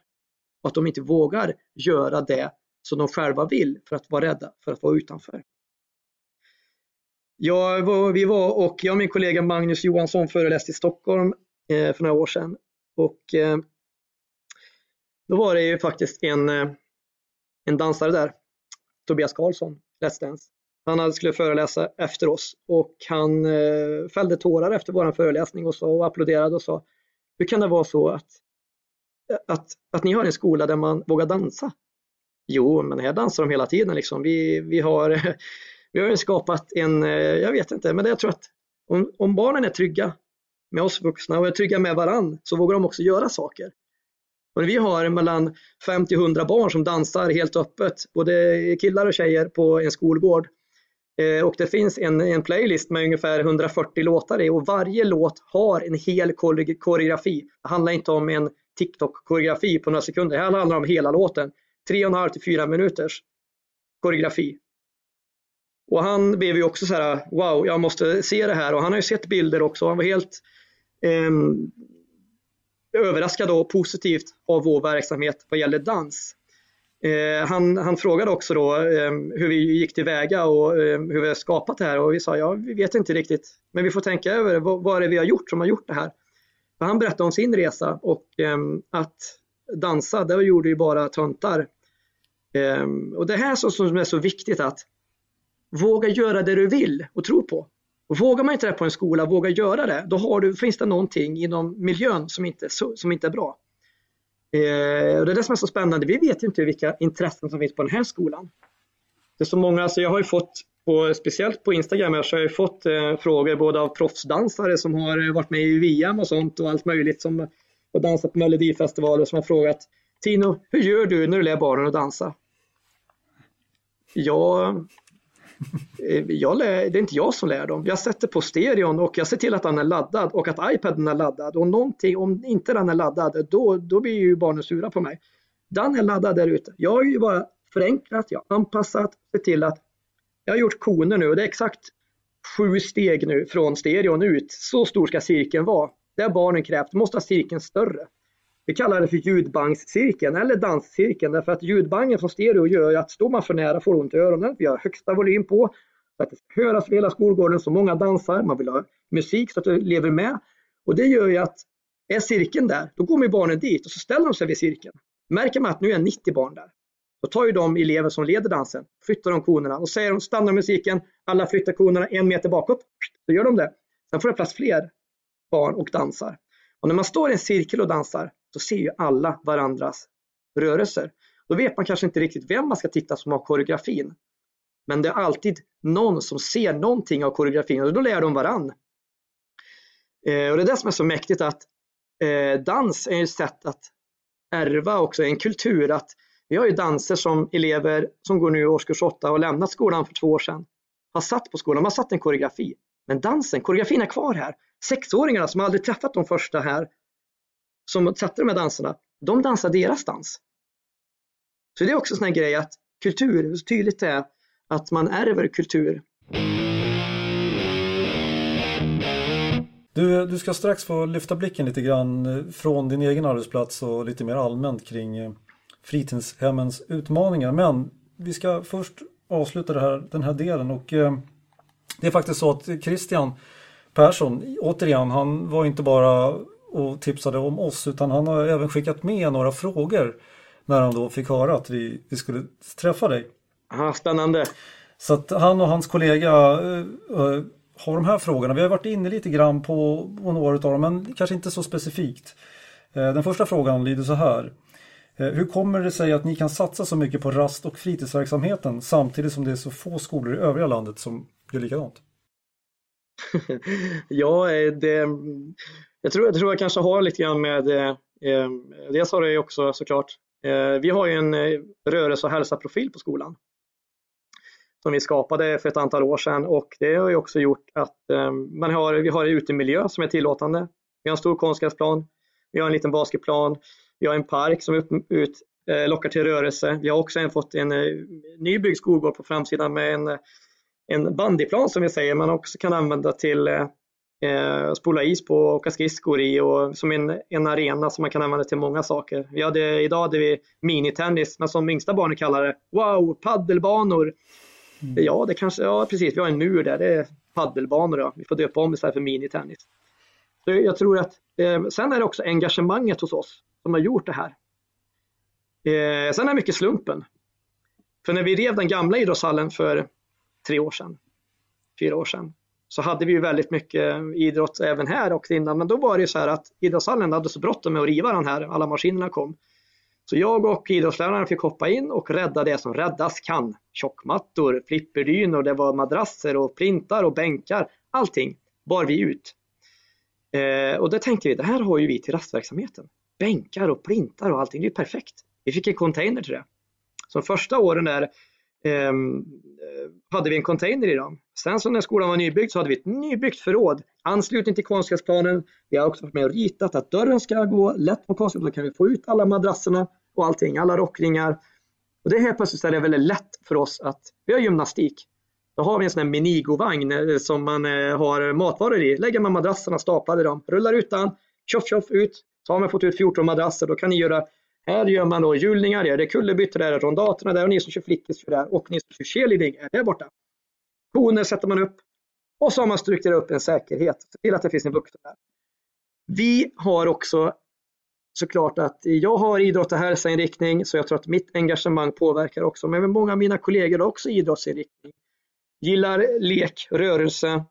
Och att de inte vågar göra det som de själva vill för att vara rädda för att vara utanför. Jag var, vi var och jag och min kollega Magnus Johansson föreläste i Stockholm eh, för några år sedan. Och eh, då var det ju faktiskt en, eh, en dansare där, Tobias Karlsson, Let's Dance, han skulle föreläsa efter oss och han eh, fällde tårar efter vår föreläsning och, så, och applåderade och sa Hur kan det vara så att, att, att ni har en skola där man vågar dansa? Jo, men här dansar de hela tiden. Liksom. Vi, vi, har, vi har skapat en, eh, jag vet inte, men jag tror att om, om barnen är trygga med oss vuxna och är trygga med varann så vågar de också göra saker. Och vi har mellan 50 100 barn som dansar helt öppet, både killar och tjejer på en skolgård Eh, och det finns en, en playlist med ungefär 140 låtar i och varje låt har en hel koreografi. Det handlar inte om en TikTok-koreografi på några sekunder. Det här handlar om hela låten. 3,5 till 4 minuters koreografi. Och han blev ju också så här, wow, jag måste se det här. Och han har ju sett bilder också. Han var helt eh, överraskad och positivt av vår verksamhet vad gäller dans. Eh, han, han, frågade också då eh, hur vi gick tillväga och eh, hur vi har skapat det här och vi sa ja, vi vet inte riktigt. Men vi får tänka över vad, vad är det vi har gjort som har gjort det här. För han berättade om sin resa och eh, att dansa, det gjorde ju bara töntar. Eh, och det här som, som är så viktigt att våga göra det du vill och tro på. Och vågar man inte det på en skola, våga göra det, då har du, finns det någonting inom miljön som inte, som inte är bra. Eh, och det är det som är så spännande. Vi vet inte vilka intressen som finns på den här skolan. Det är så många, alltså jag har ju fått på, speciellt på Instagram här så har jag fått eh, frågor både av proffsdansare som har eh, varit med i VM och sånt och allt möjligt som har dansat på Melodifestivaler som har frågat Tino, hur gör du när du lär barnen att dansa? Ja, Eh, jag lär, det är inte jag som lär dem. Jag sätter på stereon och jag ser till att den är laddad och att iPaden är laddad. Och någonting, om inte den är laddad, då, då blir ju barnen sura på mig. Den är laddad där ute. Jag har ju bara förenklat, jag har anpassat, sett till att jag har gjort koner nu och det är exakt sju steg nu från stereon ut. Så stor ska cirkeln vara. Det har barnen krävt. Du måste ha cirkeln större. Vi kallar det för ljudbankscirkeln eller danscirkeln därför att ljudbangen från stereo gör ju att står man för nära får ont i öronen. Vi har högsta volym på så att det ska höras över hela skolgården så många dansar. Man vill ha musik så att det lever med. Och det gör ju att är cirkeln där, då går barnen dit och så ställer de sig vid cirkeln. Märker man att nu är 90 barn där, då tar ju de elever som leder dansen, flyttar de konerna och säger de stannar musiken, alla flyttar konerna en meter bakåt, så gör de det. Sen får det plats fler barn och dansar. Och när man står i en cirkel och dansar, då ser ju alla varandras rörelser. Då vet man kanske inte riktigt vem man ska titta som har koreografin. Men det är alltid någon som ser någonting av koreografin och då lär de varann. Eh, och det är det som är så mäktigt att eh, dans är ett sätt att ärva också en kultur. att Vi har ju danser som elever som går nu i årskurs 8 och lämnat skolan för två år sedan har satt på skolan, de har satt en koreografi. Men dansen, koreografin är kvar här. Sexåringarna som aldrig träffat de första här som satte de här danserna, de dansar deras dans. Så det är också en sån här grej att kultur, hur tydligt det är att man ärver kultur. Du, du ska strax få lyfta blicken lite grann eh, från din egen arbetsplats och lite mer allmänt kring eh, fritidshemmens utmaningar. Men vi ska först avsluta här, den här delen och eh, det är faktiskt så att Christian Persson, återigen, han var inte bara och tipsade om oss utan han har även skickat med några frågor när han då fick höra att vi, vi skulle träffa dig. Aha, spännande. Så att han och hans kollega uh, har de här frågorna. Vi har varit inne lite grann på, på några av dem men kanske inte så specifikt. Uh, den första frågan lyder så här. Hur kommer det sig att ni kan satsa så mycket på rast och fritidsverksamheten samtidigt som det är så få skolor i övriga landet som gör likadant? ja, det, jag tror, jag tror jag kanske har lite grann med, eh, dels har det också såklart, eh, vi har ju en eh, rörelse och hälsa-profil på skolan som vi skapade för ett antal år sedan och det har ju också gjort att eh, man har, vi har en utemiljö som är tillåtande. Vi har en stor konstgräsplan, vi har en liten basketplan, vi har en park som ut, ut eh, lockar till rörelse. Vi har också en, fått en eh, nybyggd skolgård på framsidan med en, eh, en bandyplan som vi säger man också kan använda till eh, eh, spola is på och åka skridskor i och som en, en arena som man kan använda till många saker. Vi hade, idag hade vi minitennis, men som yngsta barnen kallar det, wow, paddelbanor. Mm. Ja, det kanske, ja precis, vi har en mur där, det är paddelbanor då. Vi får döpa om istället för minitennis. Så jag tror att, eh, sen är det också engagemanget hos oss som har gjort det här. Eh, sen är det mycket slumpen. För när vi rev den gamla idrottshallen för tre år sedan, fyra år sedan, så hade vi ju väldigt mycket idrott även här också innan. Men då var det ju så här att idrottshallen hade så bråttom med att riva den här, alla maskinerna kom. Så jag och idrottsläraren fick hoppa in och rädda det som räddas kan. Tjockmattor, flipperdynor, det var madrasser och plintar och bänkar. Allting bar vi ut. Eh, och då tänkte vi, det här har ju vi till rastverksamheten. Bänkar och plintar och allting, det är perfekt. Vi fick en container till det. Så de första åren där ehm, eh, hade vi en container i dem. Sen så när skolan var nybyggd så hade vi ett nybyggt förråd. Anslutning till konstgräsplanen. Vi har också varit med och ritat att dörren ska gå lätt på konstgräsplanen. Då kan vi få ut alla madrasserna och allting, alla rockringar. Och det helt plötsligt är det väldigt lätt för oss att, vi har gymnastik. Då har vi en sån här Minigo-vagn eh, som man eh, har matvaror i. Lägger man madrasserna staplade dem, rullar ut den, tjoff tjoff ut. Så har man fått ut 14 madrasser, då kan ni göra här gör man då hjulningar, det är kullerbyttor där, rondaterna där och ni som kör flickis kör där och ni som kör cheerleading är där borta. Koner sätter man upp och så har man strukturerat upp en säkerhet, se till att det finns en vuxen där. Vi har också såklart att jag har idrott och hälsainriktning så jag tror att mitt engagemang påverkar också, men många av mina kollegor har också idrottsinriktning. Gillar lek, rörelse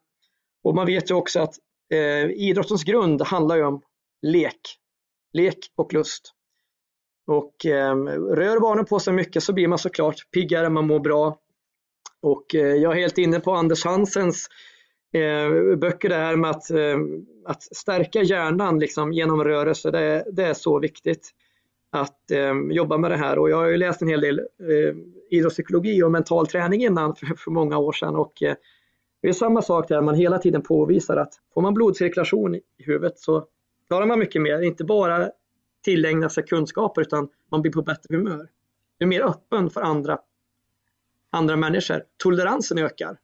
och man vet ju också att eh, idrottens grund handlar ju om lek, lek och lust. Och eh, rör barnen på sig mycket så blir man såklart piggare, man mår bra. Och eh, jag är helt inne på Anders Hansens eh, böcker där med att, eh, att stärka hjärnan liksom, genom rörelse. Det, det är så viktigt att jobba med det här och jag har ju läst en hel del idrottspsykologi och mental träning innan för, för många år sedan och det är samma sak där man hela tiden påvisar att får man blodcirkulation i huvudet så klarar man mycket mer, inte bara tillägna sig kunskaper utan man blir på bättre humör. Du är mer öppen för andra, andra människor. Toleransen ökar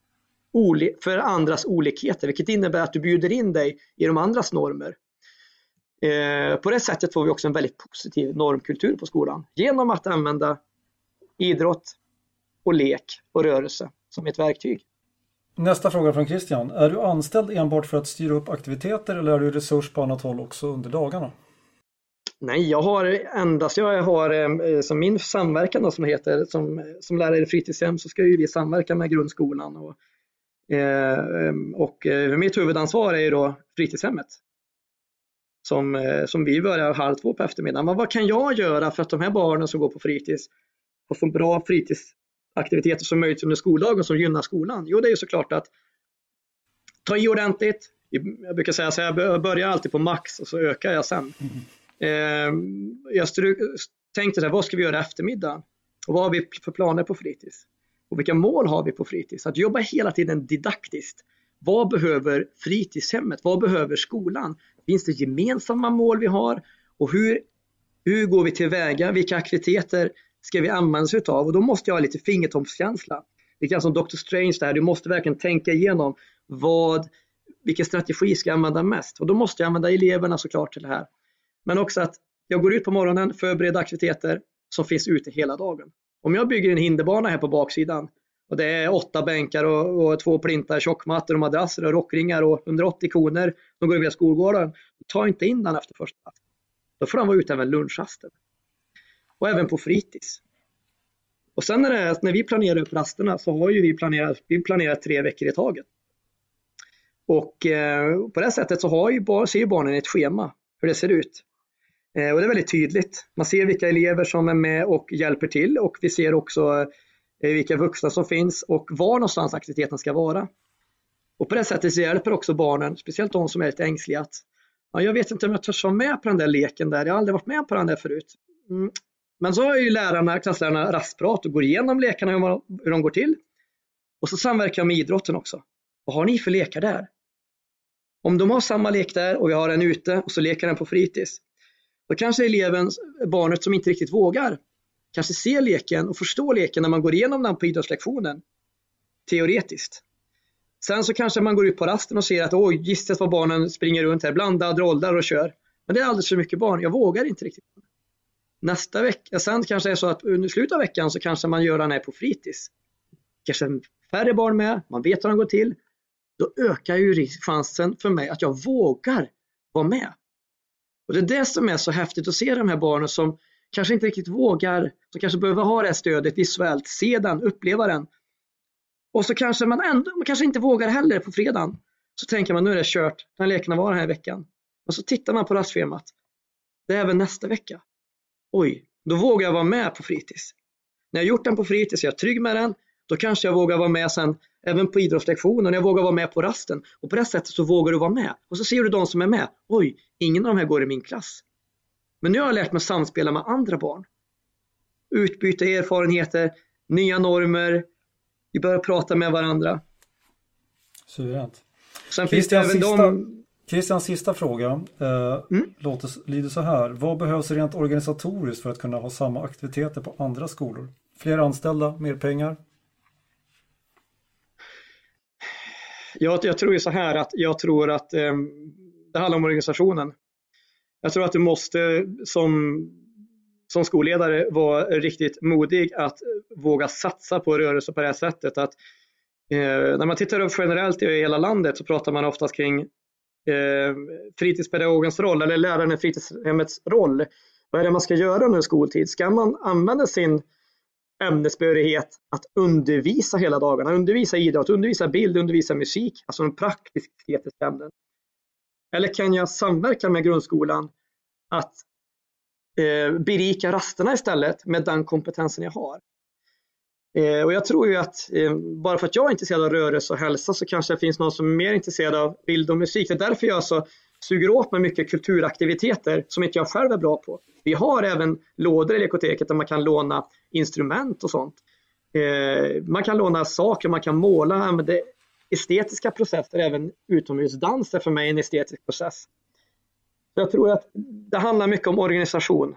för andras olikheter vilket innebär att du bjuder in dig i de andras normer. Eh, på det sättet får vi också en väldigt positiv normkultur på skolan genom att använda idrott och lek och rörelse som ett verktyg. Nästa fråga från Christian. Är du anställd enbart för att styra upp aktiviteter eller är du resurs på annat håll också under dagarna? Nej, jag har endast, jag har eh, som min samverkan då, som heter, som, som lärare i fritidshem så ska ju vi samverka med grundskolan och, eh, ehm, och eh, mitt huvudansvar är ju då fritidshemmet. Som, som vi börjar halv två på eftermiddagen. Men vad kan jag göra för att de här barnen som går på fritids får så bra fritidsaktiviteter som möjligt under skoldagen som gynnar skolan? Jo, det är ju såklart att ta i ordentligt. Jag brukar säga så här, jag börjar alltid på max och så ökar jag sen. Mm. Eh, jag tänkte så vad ska vi göra eftermiddag? Och vad har vi för planer på fritids? Och vilka mål har vi på fritids? Att jobba hela tiden didaktiskt. Vad behöver fritidshemmet? Vad behöver skolan? Finns det gemensamma mål vi har? Och hur, hur går vi tillväga? Vilka aktiviteter ska vi använda oss av? Och då måste jag ha lite fingertoppskänsla. Det är som Dr. Strange där, du måste verkligen tänka igenom vad, vilken strategi ska jag använda mest? Och då måste jag använda eleverna såklart till det här. Men också att jag går ut på morgonen, förbereder aktiviteter som finns ute hela dagen. Om jag bygger en hinderbana här på baksidan och det är åtta bänkar och, och två plintar, tjockmattor och madrasser och rockringar och 180 koner som går via skolgården. Ta inte in den efter första Då får den vara ute även lunchrasten. Och även på fritids. Och sen är det, när vi planerar upp rasterna så har ju vi planerat, vi planerat tre veckor i taget. Och eh, på det sättet så har ju, ser ju barnen ett schema hur det ser ut. Eh, och det är väldigt tydligt. Man ser vilka elever som är med och hjälper till och vi ser också eh, vilka vuxna som finns och var någonstans aktiviteten ska vara. Och på det sättet så hjälper också barnen, speciellt de som är lite ängsliga, att ja, jag vet inte om jag törs vara med på den där leken där, jag har aldrig varit med på den där förut. Mm. Men så har ju lärarna, klasslärarna rastprat och går igenom lekarna, hur de går till. Och så samverkar jag med idrotten också. Vad har ni för lekar där? Om de har samma lek där och vi har en ute och så leker den på fritids, då kanske eleven, barnet som inte riktigt vågar, kanske ser leken och förstår leken när man går igenom den på idrottslektionen. Teoretiskt. Sen så kanske man går ut på rasten och ser att oj, gisses vad barnen springer runt här, blandar, åldrar och kör. Men det är alldeles för mycket barn, jag vågar inte riktigt. Nästa vecka, sen kanske det är så att under slutet av veckan så kanske man gör den här på fritids. Kanske färre barn med, man vet hur den går till. Då ökar ju chansen för mig att jag vågar vara med. Och det är det som är så häftigt att se de här barnen som kanske inte riktigt vågar, som kanske behöver ha det här stödet visuellt, se den, uppleva den. Och så kanske man ändå, man kanske inte vågar heller på fredagen. Så tänker man nu är det kört, den här leken var den här veckan. Och så tittar man på rastschemat. Det är även nästa vecka. Oj, då vågar jag vara med på fritids. När jag gjort den på fritids, jag är trygg med den, då kanske jag vågar vara med sen även på idrottslektionen, jag vågar vara med på rasten. Och på det sättet så vågar du vara med. Och så ser du de som är med. Oj, ingen av de här går i min klass. Men nu har jag lärt mig samspela med andra barn. Utbyta erfarenheter, nya normer. Vi börjar prata med varandra. Suveränt. Sen Christian, finns sista, de... Christians sista fråga eh, mm? låter, lyder så här. Vad behövs rent organisatoriskt för att kunna ha samma aktiviteter på andra skolor? Fler anställda, mer pengar? Jag, jag tror ju så här att jag tror att eh, det handlar om organisationen. Jag tror att du måste som, som skolledare vara riktigt modig att våga satsa på rörelse på det här sättet. Att, eh, när man tittar upp generellt i hela landet så pratar man oftast kring eh, fritidspedagogens roll eller läraren i fritidshemmets roll. Vad är det man ska göra under skoltid? Ska man använda sin ämnesbehörighet att undervisa hela dagarna, undervisa idrott, undervisa bild, undervisa musik, alltså de praktisk-estetiska ämnen. Eller kan jag samverka med grundskolan att eh, berika rasterna istället med den kompetensen jag har? Eh, och jag tror ju att eh, bara för att jag är intresserad av rörelse och hälsa så kanske det finns någon som är mer intresserad av bild och musik. Det är därför jag alltså suger åt mig mycket kulturaktiviteter som inte jag själv är bra på. Vi har även lådor i lekoteket där man kan låna instrument och sånt. Eh, man kan låna saker, man kan måla, men det estetiska processer, även utomhusdans är för mig en estetisk process. Så jag tror att det handlar mycket om organisation.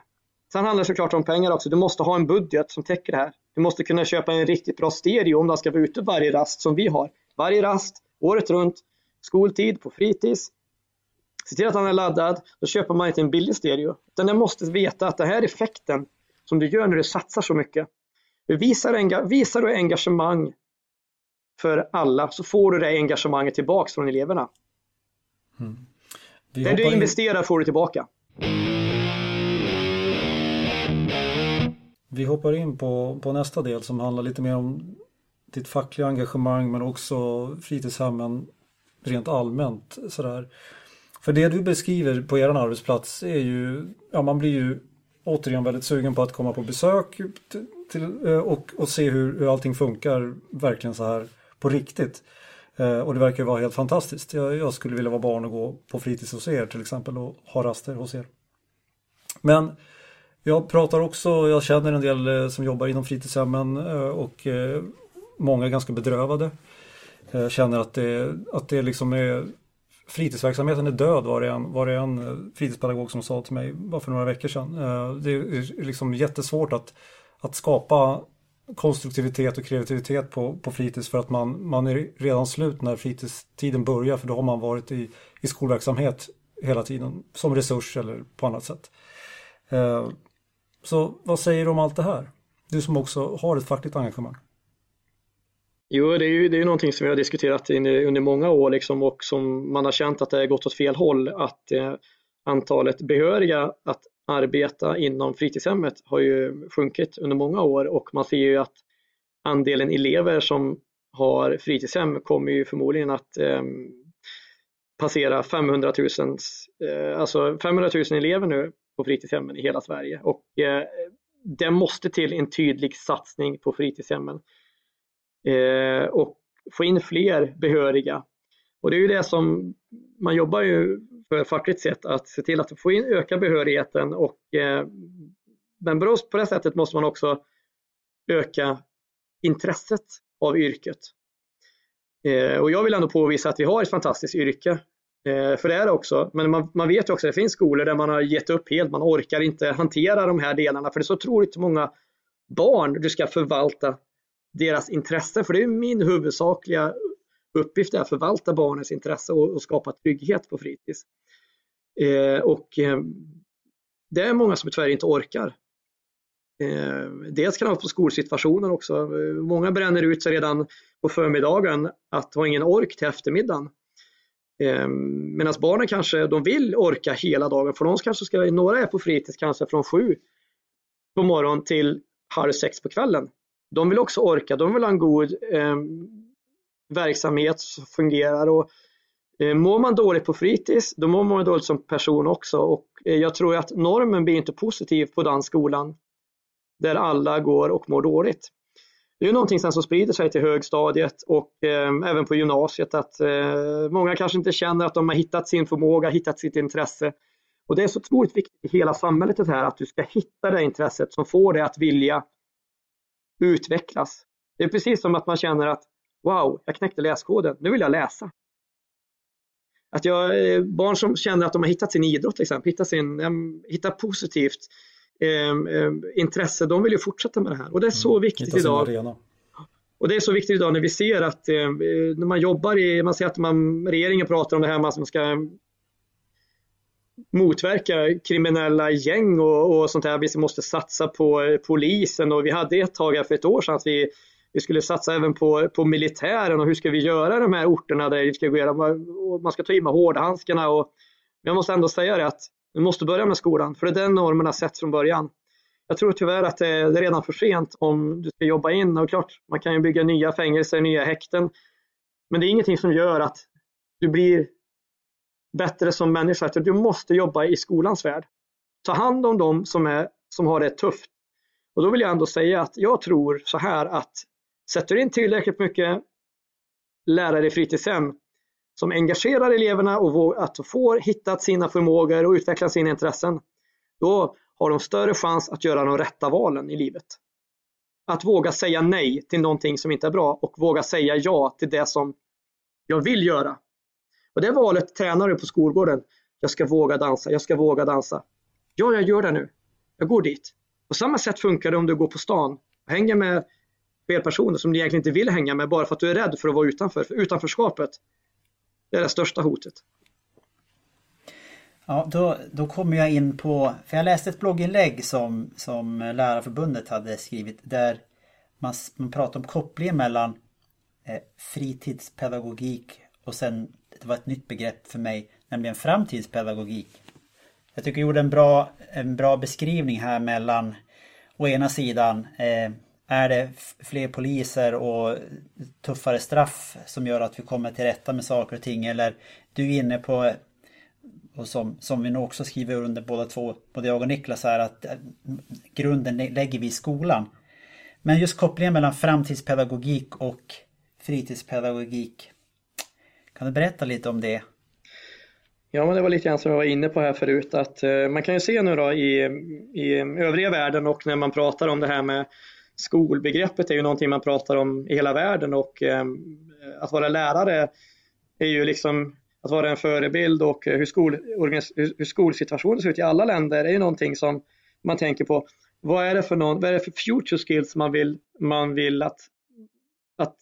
Sen handlar det såklart om pengar också. Du måste ha en budget som täcker det här. Du måste kunna köpa en riktigt bra stereo om du ska vara ute varje rast som vi har. Varje rast, året runt, skoltid, på fritids. Se till att han är laddad. Då köper man inte en billig stereo. Utan jag måste veta att det här är effekten som du gör när du satsar så mycket. Visar, visar du engagemang för alla så får du det engagemanget tillbaks från eleverna. Mm. Det du investerar in... får du tillbaka. Vi hoppar in på, på nästa del som handlar lite mer om ditt fackliga engagemang men också fritidshemmen rent allmänt. Sådär. För det du beskriver på er arbetsplats är ju, ja man blir ju återigen väldigt sugen på att komma på besök till, eh, och, och se hur, hur allting funkar verkligen så här på riktigt. Eh, och det verkar ju vara helt fantastiskt. Jag, jag, skulle vilja vara barn och gå på fritids hos er till exempel och ha raster hos er. Men jag pratar också, jag känner en del eh, som jobbar inom fritidshemmen och många är ganska bedrövade. Jag känner att det, att det liksom är fritidsverksamheten är död var det, en, var det en eh, fritidspedagog som sa till mig bara för några veckor sedan. Eh, det är liksom jättesvårt att, att skapa konstruktivitet och kreativitet på, på fritids för att man, man är redan slut när fritidstiden börjar för då har man varit i, i skolverksamhet hela tiden som resurs eller på annat sätt. Eh, så vad säger du om allt det här? Du som också har ett fackligt engagemang. Jo, det är ju det är någonting som vi har diskuterat under många år liksom, och som man har känt att det har gått åt fel håll. Att eh, antalet behöriga att arbeta inom fritidshemmet har ju sjunkit under många år och man ser ju att andelen elever som har fritidshem kommer ju förmodligen att eh, passera 500 000, eh, alltså 500 000 elever nu på fritidshemmen i hela Sverige och eh, det måste till en tydlig satsning på fritidshemmen eh, Eh, och få in fler behöriga. Och det är ju det som man jobbar ju för fackligt sett att se till att få in, öka behörigheten och eh, men på det sättet måste man också öka intresset av yrket. Eh, och jag vill ändå påvisa att vi har ett fantastiskt yrke. Eh, för det är det också. Men man, man vet också att det finns skolor där man har gett upp helt. Man orkar inte hantera de här delarna för det är så otroligt många barn du ska förvalta deras intresse, för det är min huvudsakliga uppgift att förvalta barnens intresse och, och skapa trygghet på fritids. Eh, och eh, det är många som tyvärr inte orkar. Eh, dels kan det vara på skolsituationen också. Många bränner ut sig redan på förmiddagen att ha ingen ork till eftermiddagen. Eh, Medan barnen kanske de vill orka hela dagen för de kanske ska, några är på fritids kanske från sju på morgonen till halv sex på kvällen de vill också orka, de vill ha en god eh, verksamhet som fungerar. Och, eh, mår man dåligt på fritids, då mår man dåligt som person också. Och, eh, jag tror att normen blir inte positiv på den skolan där alla går och mår dåligt. Det är någonting som sprider sig till högstadiet och eh, även på gymnasiet att eh, många kanske inte känner att de har hittat sin förmåga, hittat sitt intresse. Och det är så otroligt viktigt i hela samhället det här att du ska hitta det intresset som får dig att vilja utvecklas. Det är precis som att man känner att wow, jag knäckte läskoden, nu vill jag läsa. Att jag, eh, barn som känner att de har hittat sin idrott till exempel, hittat, sin, hittat positivt eh, intresse, de vill ju fortsätta med det här. Och det är så mm, viktigt idag. Arena. Och det är så viktigt idag när vi ser att eh, när man jobbar i, man ser att man, regeringen pratar om det här med att man ska motverka kriminella gäng och, och sånt där. Vi måste satsa på eh, polisen och vi hade ett tag här för ett år sedan att vi, vi skulle satsa även på, på militären och hur ska vi göra de här orterna där vi ska gå igenom, man ska ta i med hårdhandskarna och jag måste ändå säga det att vi måste börja med skolan för det är den normen har sett från början. Jag tror tyvärr att det är redan för sent om du ska jobba in och klart man kan ju bygga nya fängelser, nya häkten. Men det är ingenting som gör att du blir bättre som människa. Att du måste jobba i skolans värld. Ta hand om dem som, är, som har det tufft. Och då vill jag ändå säga att jag tror så här att sätter du in tillräckligt mycket lärare i fritidshem som engagerar eleverna och att får hittat sina förmågor och utvecklat sina intressen, då har de större chans att göra de rätta valen i livet. Att våga säga nej till någonting som inte är bra och våga säga ja till det som jag vill göra. Och det valet tränar du på skolgården. Jag ska våga dansa, jag ska våga dansa. Ja, jag gör det nu. Jag går dit. På samma sätt funkar det om du går på stan och hänger med fel personer som du egentligen inte vill hänga med bara för att du är rädd för att vara utanför. För utanförskapet, det är det största hotet. Ja, då, då kommer jag in på, för jag läste ett blogginlägg som, som Lärarförbundet hade skrivit där man, man pratar om kopplingen mellan eh, fritidspedagogik och sen, det var ett nytt begrepp för mig, nämligen framtidspedagogik. Jag tycker jag gjorde en bra, en bra beskrivning här mellan å ena sidan eh, är det fler poliser och tuffare straff som gör att vi kommer till rätta med saker och ting eller du är inne på och som, som vi nog också skriver under båda två, både jag och Niklas är att eh, grunden lägger vi i skolan. Men just kopplingen mellan framtidspedagogik och fritidspedagogik. Kan du berätta lite om det? Ja, men det var lite grann som jag var inne på här förut att eh, man kan ju se nu då i, i övriga världen och när man pratar om det här med skolbegreppet är ju någonting man pratar om i hela världen och eh, att vara lärare är ju liksom att vara en förebild och hur, skol, hur skolsituationen ser ut i alla länder är ju någonting som man tänker på. Vad är det för, någon, vad är det för future skills man vill, man vill att, att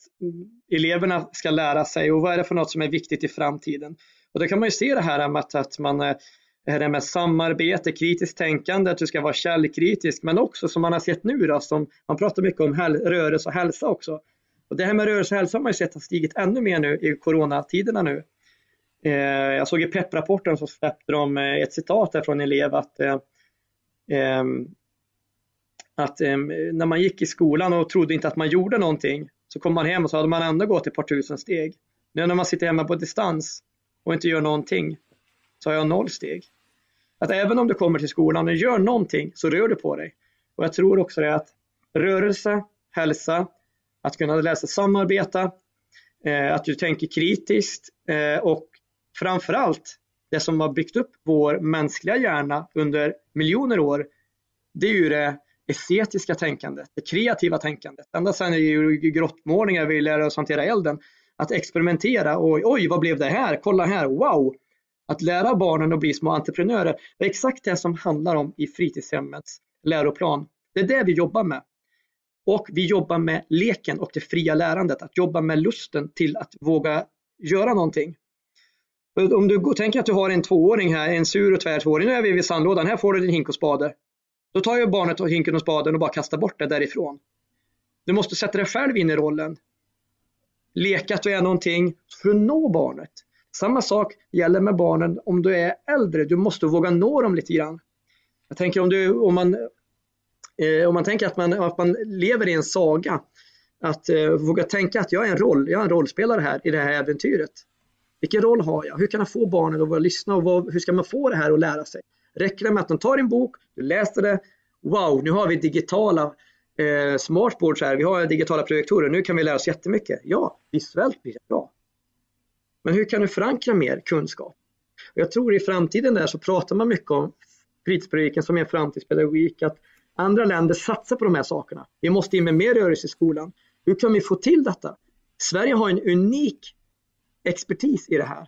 eleverna ska lära sig och vad är det för något som är viktigt i framtiden? Och då kan man ju se det här med att man eh, det här med samarbete, kritiskt tänkande, att du ska vara källkritisk, men också som man har sett nu då, som man pratar mycket om rörelse och hälsa också. Och det här med rörelse och hälsa har man ju sett har stigit ännu mer nu i coronatiderna nu. Eh, jag såg i PEP-rapporten så släppte de eh, ett citat där från en elev att, eh, ehm, att ehm, när man gick i skolan och trodde inte att man gjorde någonting så kom man hem och så hade man ändå gått ett par tusen steg. Nu när man sitter hemma på distans och inte gör någonting så har jag noll steg. Att även om du kommer till skolan och gör någonting så rör du på dig. Och jag tror också det att rörelse, hälsa, att kunna läsa samarbeta, eh, att du tänker kritiskt eh, och framförallt det som har byggt upp vår mänskliga hjärna under miljoner år, det är ju det estetiska tänkandet, det kreativa tänkandet. Ända sedan i grottmålningar vi lärde oss hantera elden, att experimentera och oj, vad blev det här? Kolla här, wow! Att lära barnen att bli små entreprenörer, det är exakt det som handlar om i fritidshemmets läroplan. Det är det vi jobbar med. Och vi jobbar med leken och det fria lärandet, att jobba med lusten till att våga göra någonting. Om du tänker att du har en tvååring här, en sur och tvär tvååring, nu är vi vid sandlådan, här får du din hink och spade. Då tar ju barnet och hinken och spaden och bara kastar bort det därifrån. Du måste sätta dig själv in i rollen. Leka att du är någonting för att nå barnet. Samma sak gäller med barnen om du är äldre. Du måste våga nå dem lite grann. Jag tänker om, du, om, man, eh, om man tänker att man, att man lever i en saga. Att eh, våga tänka att jag är en roll, jag är en rollspelare här i det här äventyret. Vilken roll har jag? Hur kan jag få barnen att lyssna och vad, hur ska man få det här att lära sig? Räcker det med att de tar din bok, du läser det, wow, nu har vi digitala eh, smartboards här, vi har digitala projektorer, nu kan vi lära oss jättemycket. Ja, visuellt blir det bra. Men hur kan du förankra mer kunskap? Och jag tror i framtiden där så pratar man mycket om fritidspedagogiken som är en framtidspedagogik, att andra länder satsar på de här sakerna. Vi måste in med mer rörelse i skolan. Hur kan vi få till detta? Sverige har en unik expertis i det här.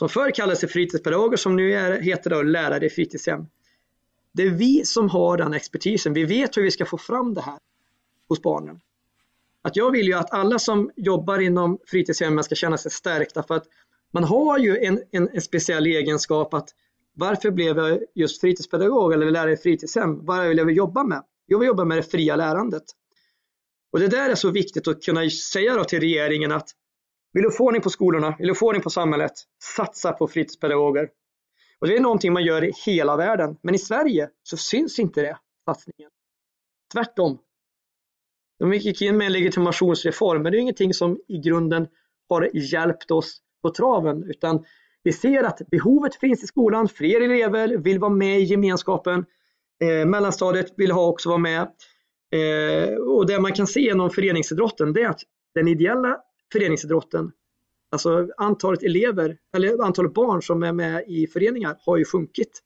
Som förr kallades fritidspedagoger som nu är, heter då lärare i fritidshem. Det är vi som har den expertisen. Vi vet hur vi ska få fram det här hos barnen. Att jag vill ju att alla som jobbar inom fritidshemmen ska känna sig stärkta för att man har ju en, en, en speciell egenskap att varför blev jag just fritidspedagog eller lärare i fritidshem? Vad vill jag jobba med? Jag vill jobba med det fria lärandet. Och det där är så viktigt att kunna säga till regeringen att vill du få ordning på skolorna, vill du få ordning på samhället, satsa på fritidspedagoger. Och det är någonting man gör i hela världen, men i Sverige så syns inte det, satsningen. Tvärtom. De gick in med en legitimationsreform, men det är ingenting som i grunden har hjälpt oss på traven, utan vi ser att behovet finns i skolan, fler elever vill vara med i gemenskapen. Eh, mellanstadiet vill ha också vara med. Eh, och det man kan se inom föreningsidrotten det är att den ideella föreningsidrotten, alltså antalet elever eller antalet barn som är med i föreningar har ju sjunkit.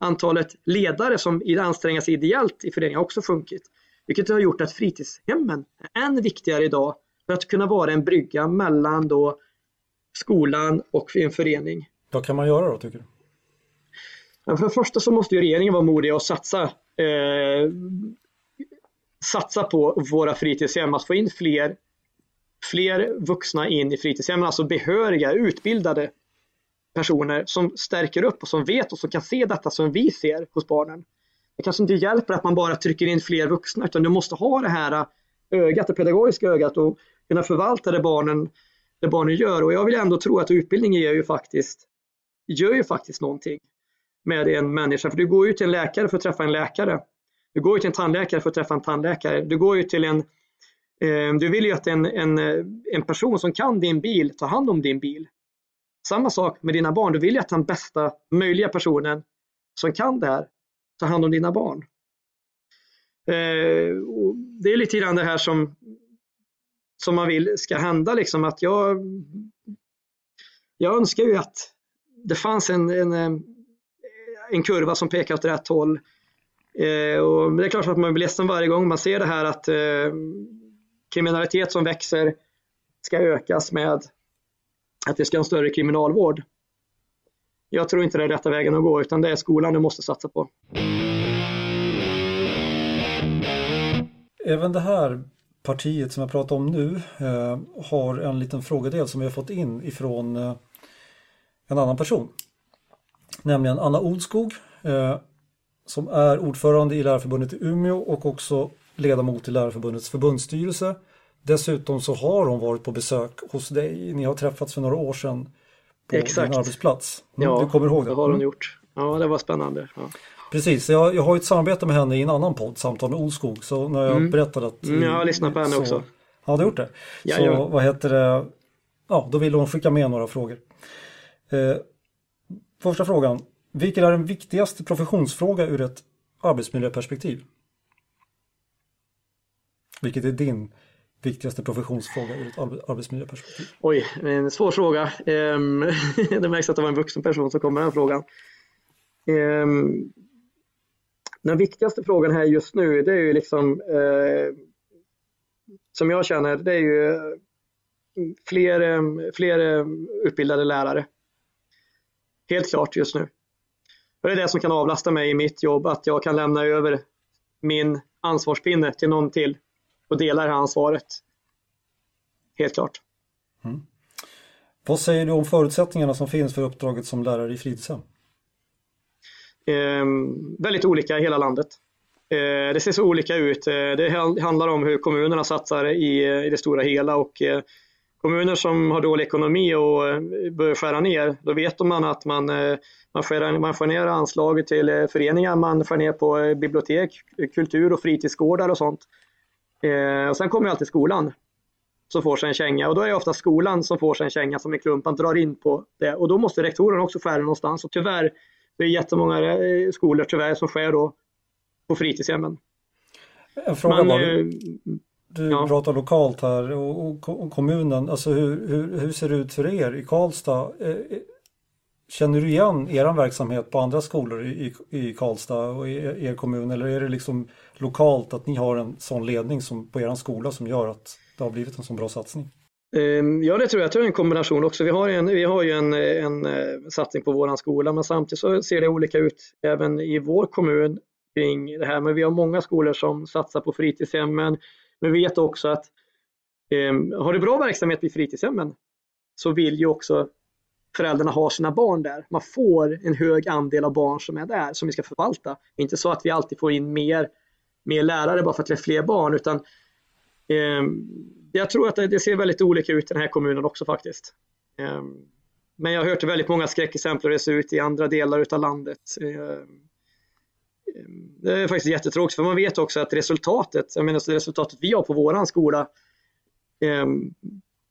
Antalet ledare som anstränger sig ideellt i föreningar har också sjunkit. Vilket har gjort att fritidshemmen är än viktigare idag för att kunna vara en brygga mellan då skolan och en förening. Vad kan man göra då tycker du? För det första så måste ju regeringen vara modig och satsa eh, satsa på våra fritidshem, att få in fler, fler vuxna in i fritidshemmen, alltså behöriga, utbildade personer som stärker upp och som vet och som kan se detta som vi ser hos barnen. Det kanske inte hjälper att man bara trycker in fler vuxna utan du måste ha det här ögat, det pedagogiska ögat och kunna förvalta det barnen, det barnen gör och jag vill ändå tro att utbildning gör ju faktiskt, gör ju faktiskt någonting med en människa. För du går ju till en läkare för att träffa en läkare. Du går ju till en tandläkare för att träffa en tandläkare. Du går ju till en Ehm, du vill ju att en, en, en person som kan din bil tar hand om din bil. Samma sak med dina barn. Du vill ju att den bästa möjliga personen som kan det här tar hand om dina barn. Ehm, det är lite grann det här som, som man vill ska hända. Liksom, att jag, jag önskar ju att det fanns en, en, en kurva som pekar åt rätt håll. Eh, och det är klart att man blir ledsen varje gång man ser det här att eh, kriminalitet som växer ska ökas med att vi ska ha en större kriminalvård. Jag tror inte det är rätta vägen att gå utan det är skolan du måste satsa på. Även det här partiet som jag pratar om nu eh, har en liten frågedel som vi har fått in ifrån eh, en annan person. Nämligen Anna Olskog eh, som är ordförande i Lärarförbundet i Umeå och också ledamot i Lärarförbundets förbundsstyrelse. Dessutom så har hon varit på besök hos dig. Ni har träffats för några år sedan på Exakt. din arbetsplats. Mm, ja, du kommer ihåg det? det har hon mm. gjort. Ja, det var spännande. Ja. Precis, jag, jag har ett samarbete med henne i en annan podd, Samtal med Olskog. Så när jag Mm. berättade att... Mm, jag har lyssnat på henne så, också. Ja, du har gjort det? Ja, så ja. vad heter det? Ja, då ville hon skicka med några frågor. Eh, första frågan. Vilken är den viktigaste professionsfråga ur ett arbetsmiljöperspektiv? Vilket är din viktigaste professionsfråga ur ett arbetsmiljöperspektiv? Oj, en svår fråga. Ehm, det märks att det var en vuxen person som kom med den frågan. Ehm, den viktigaste frågan här just nu, det är ju liksom eh, som jag känner, det är ju mm, fler, ehm, fler utbildade lärare. Helt klart just nu. Och det är det som kan avlasta mig i mitt jobb, att jag kan lämna över min ansvarspinne till någon till och dela det här ansvaret. Helt klart. Vad säger du om förutsättningarna som finns för uppdraget som lärare i fritidshem? Eh, väldigt olika i hela landet. Eh, det ser så olika ut. Eh, det han- handlar om hur kommunerna satsar i, i det stora hela och eh, kommuner som har dålig ekonomi och eh, börjar skära ner, då vet man att man, eh, man, skär, man skär ner anslaget till föreningar, man skär ner på bibliotek, kultur och fritidsgårdar och sånt. Eh, och sen kommer alltid skolan som får sig en känga och då är det ofta skolan som får sig en känga som en klump, man drar in på det och då måste rektorerna också skära någonstans och tyvärr det är jättemånga eh, skolor tyvärr som skär då på fritidshemmen. En fråga Man, bara. eh, Du ja. pratar lokalt här och, och, och kommunen. Alltså hur, hur, hur ser det ut för er i Karlstad? Eh, Känner du igen er verksamhet på andra skolor i, i, i Karlstad och i er kommun? Eller är det liksom lokalt att ni har en sån ledning som, på er skola som gör att det har blivit en sån bra satsning? Ehm, ja, det tror jag. Jag tror det är en kombination också. Vi har, en, vi har ju en, en eh, satsning på våran skola, men samtidigt så ser det olika ut även i vår kommun kring det här. Men vi har många skolor som satsar på fritidshemmen. Men vi vet också att eh, har du bra verksamhet vid fritidshemmen så vill ju också föräldrarna ha sina barn där. Man får en hög andel av barn som är där som vi ska förvalta. Det är inte så att vi alltid får in mer, mer lärare bara för att vi har fler barn utan eh, jag tror att det, ser väldigt olika ut i den här kommunen också faktiskt. Eh, men jag har hört väldigt många skräckexempel hur det ser ut i andra delar utav landet. Eh, det är faktiskt jättetråkigt för man vet också att resultatet, jag menar så resultatet vi har på våran skola eh,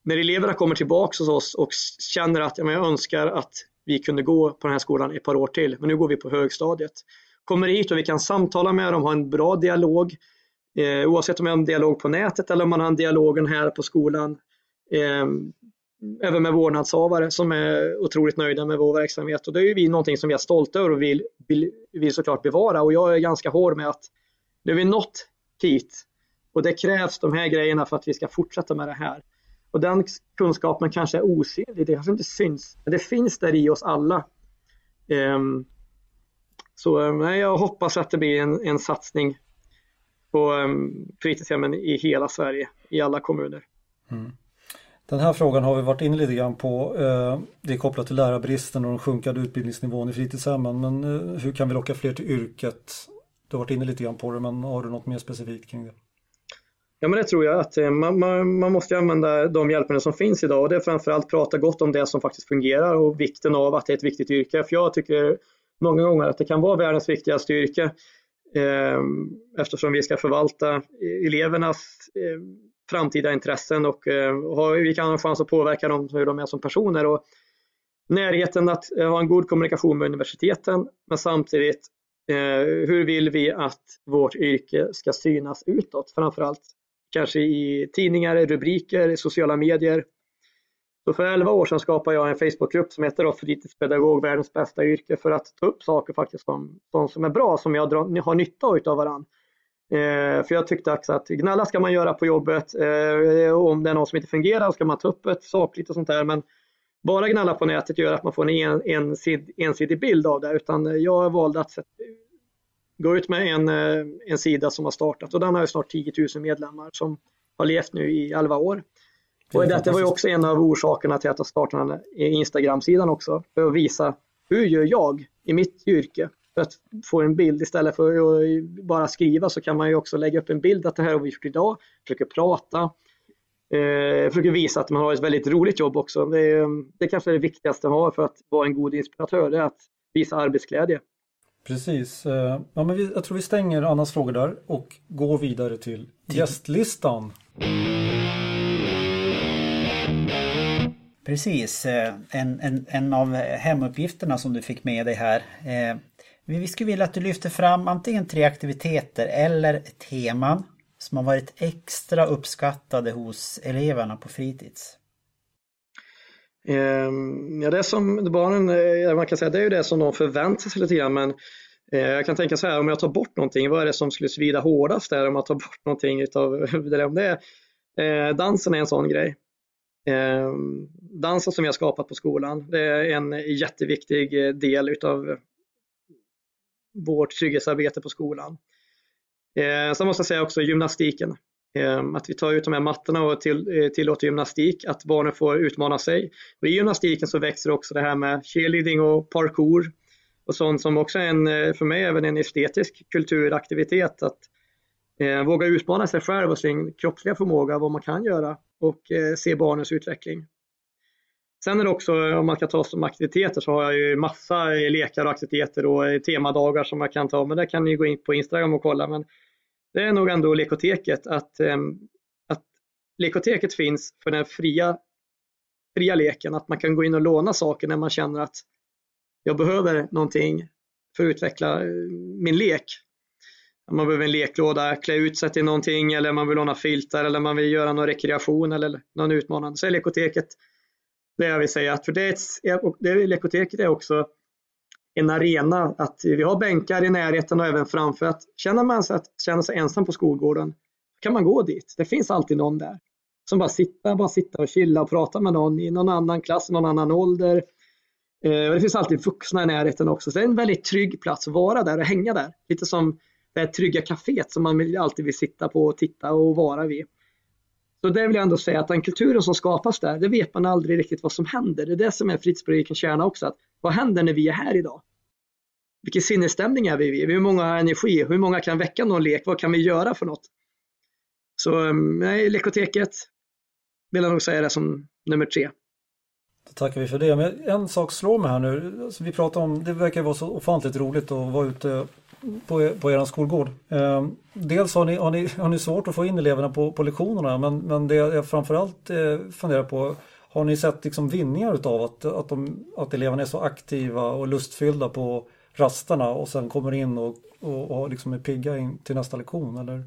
när eleverna kommer tillbaks hos oss och känner att ja, men jag önskar att vi kunde gå på den här skolan ett par år till, men nu går vi på högstadiet kommer hit och vi kan samtala med dem, ha en bra dialog. Eh, oavsett om vi har en dialog på nätet eller om man har en dialog här på skolan. Eh, även med vårdnadshavare som är otroligt nöjda med vår verksamhet och det är ju vi någonting som vi är stolta över och vill, vill, vill såklart bevara och jag är ganska hård med att nu har vi nått hit och det krävs de här grejerna för att vi ska fortsätta med det här. Och den kunskapen kanske är osynlig, det kanske inte syns, men det finns där i oss alla. Um, så nej, jag hoppas att det blir en, en satsning på um, fritidshemmen i hela Sverige, i alla kommuner. Mm. Den här frågan har vi varit inne lite grann på. Eh, det är kopplat till lärarbristen och den sjunkande utbildningsnivån i fritidshemmen. Men eh, hur kan vi locka fler till yrket? Du har varit inne lite grann på det, men har du något mer specifikt kring det? Ja, men det tror jag att eh, man, man, man måste använda de hjälpmedel som finns idag och det är framförallt prata gott om det som faktiskt fungerar och vikten av att det är ett viktigt yrke. För jag tycker många gånger att det kan vara världens viktigaste yrke eh, eftersom vi ska förvalta elevernas eh, framtida intressen och eh, vi kan ha en chans att påverka dem hur de är som personer. Och närheten att eh, ha en god kommunikation med universiteten men samtidigt eh, hur vill vi att vårt yrke ska synas utåt framförallt kanske i tidningar, rubriker, sociala medier. Så för 11 år sedan skapade jag en Facebookgrupp som heter Fritidspedagog, världens bästa yrke för att ta upp saker faktiskt som, som är bra, som jag drar, har nytta av varandra. Eh, för jag tyckte också att gnälla ska man göra på jobbet. Eh, om det är något som inte fungerar ska man ta upp ett sakligt och sånt där. Men bara gnälla på nätet gör att man får en ensid, ensidig bild av det. Utan eh, jag valde att gå ut med en, eh, en sida som har startat och den har ju snart 10 000 medlemmar som har levt nu i 11 år. Och det var ju också en av orsakerna till att jag startade Instagram-sidan också, för att visa hur gör jag i mitt yrke för att få en bild istället för att bara skriva så kan man ju också lägga upp en bild att det här har vi gjort idag, försöker prata, eh, försöker visa att man har ett väldigt roligt jobb också. Det är, det kanske är det viktigaste att ha för att vara en god inspiratör, det är att visa arbetsglädje. Precis. Eh, ja, men vi, jag tror vi stänger Annas frågor där och går vidare till gästlistan. Precis, eh, en, en, en av hemuppgifterna som du fick med dig här. Eh, vi skulle vilja att du lyfter fram antingen tre aktiviteter eller teman som har varit extra uppskattade hos eleverna på fritids. Ehm, ja, det som barnen, eh, man kan säga det är ju det som de förväntar sig lite grann men jag kan tänka så här om jag tar bort någonting, vad är det som skulle svida hårdast där om jag tar bort någonting utav det? Om det är, dansen är en sån grej. Eh, dansen som vi har skapat på skolan, det är en jätteviktig eh, del utav vårt trygghetsarbete på skolan. Eh, sen måste jag säga också gymnastiken. Eh, att vi tar ut de här mattorna och till, eh, tillåter gymnastik, att barnen får utmana sig. Och I gymnastiken så växer också det här med cheerleading och parkour och sånt som också är en, eh, för mig även en estetisk kulturaktivitet. Att eh, våga utmana sig själv och sin kroppsliga förmåga, vad man kan göra och eh, se barnens utveckling. Sen är det också, om man ska ta som aktiviteter, så har jag ju massa lekar och aktiviteter och eh, temadagar som jag kan ta, men det kan ni gå in på Instagram och kolla. Men det är nog ändå lekoteket, att, eh, att lekoteket finns för den fria, fria leken, att man kan gå in och låna saker när man känner att jag behöver någonting för att utveckla eh, min lek. Man behöver en leklåda, klä ut sig till någonting eller man vill låna filtar eller man vill göra någon rekreation eller någon utmanande. Så är lekoteket det jag vill säga. För det, det lekoteket är också en arena, att vi har bänkar i närheten och även framför. Att känner man sig, att, känner sig ensam på skolgården kan man gå dit. Det finns alltid någon där som bara sitter, bara sitter och chilla och prata med någon i någon annan klass, någon annan ålder. Eh, och det finns alltid vuxna i närheten också. Så det är en väldigt trygg plats att vara där och hänga där. Lite som det här trygga kaféet som man alltid vill sitta på och titta och vara vid. Så det vill jag ändå säga att den kulturen som skapas där, det vet man aldrig riktigt vad som händer. Det är det som är fritidspedagogikens kärna också. Att vad händer när vi är här idag? Vilken sinnesstämning är vi i? Hur många har energi? Hur många kan väcka någon lek? Vad kan vi göra för något? Så mm, nej, lekoteket vill jag nog säga det som nummer tre. Då tackar vi för det. Men en sak slår mig här nu. Alltså, vi pratar om, det verkar vara så ofantligt roligt att vara ute på, på er skolgård. Eh, dels har ni, har, ni, har ni svårt att få in eleverna på, på lektionerna men, men det jag framförallt eh, funderar på har ni sett liksom vinningar utav att, att, de, att eleverna är så aktiva och lustfyllda på rasterna och sen kommer in och, och, och liksom är pigga in till nästa lektion eller?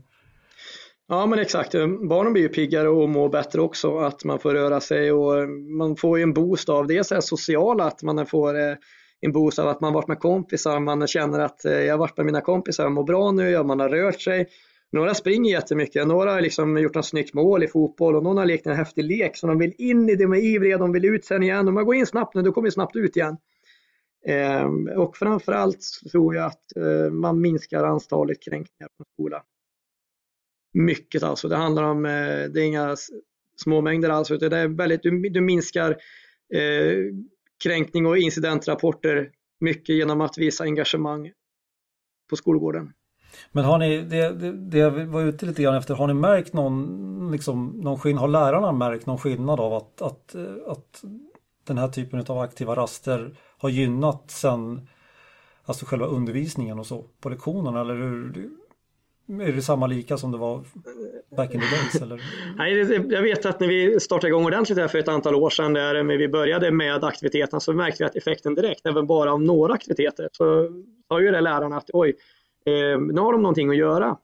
Ja men exakt, ehm, barnen blir ju piggare och mår bättre också att man får röra sig och ehm, man får ju en boost av det sociala att man får eh, en boost av att man varit med kompisar, man känner att eh, jag har varit med mina kompisar, jag mår bra nu, man har rört sig. Några springer jättemycket, några har liksom gjort något snyggt mål i fotboll och någon har lekt en häftig lek så de vill in i det med ivriga, de vill ut sen igen. Om man går in snabbt nu, då kommer snabbt ut igen. Ehm, och framförallt tror jag att eh, man minskar antalet kränkningar på skolan. Mycket alltså, det handlar om, eh, det är inga små mängder alls, utan det är väldigt, du, du minskar eh, kränkning och incidentrapporter mycket genom att visa engagemang på skolgården. Men har ni, det, det, det jag var ute lite grann efter, har ni märkt någon, liksom, någon skillnad, har lärarna märkt någon skillnad av att, att, att den här typen av aktiva raster har gynnat sen, alltså själva undervisningen och så på lektionerna? Eller hur, är det samma lika som det var back in the days? Eller? Nej, jag vet att när vi startade igång ordentligt här för ett antal år sedan, där vi började med aktiviteterna, så märkte vi att effekten direkt, även bara av några aktiviteter, så sa ju det lärarna att oj, eh, nu har de någonting att göra.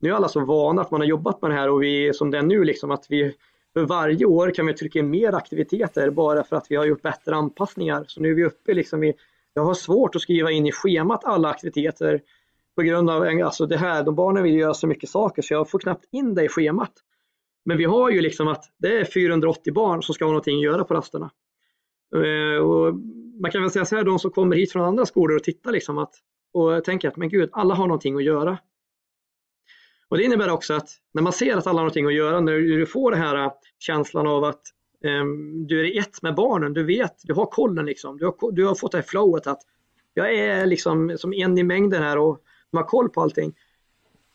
Nu är alla så vana att man har jobbat med det här och vi, som det är nu, liksom att vi för varje år kan vi trycka in mer aktiviteter bara för att vi har gjort bättre anpassningar. Så nu är vi uppe liksom i, jag har svårt att skriva in i schemat alla aktiviteter på grund av alltså det här, de barnen vill göra så mycket saker så jag får knappt in det i schemat. Men vi har ju liksom att det är 480 barn som ska ha någonting att göra på rasterna. Eh, och man kan väl säga så här, de som kommer hit från andra skolor och tittar liksom att, och tänker att men gud, alla har någonting att göra. Och Det innebär också att när man ser att alla har någonting att göra, när du får den här eh, känslan av att um, du är ett med barnen, du vet, du har kollen liksom, du har, du har fått det här flowet att jag är liksom som en i mängden här och de har koll på allting.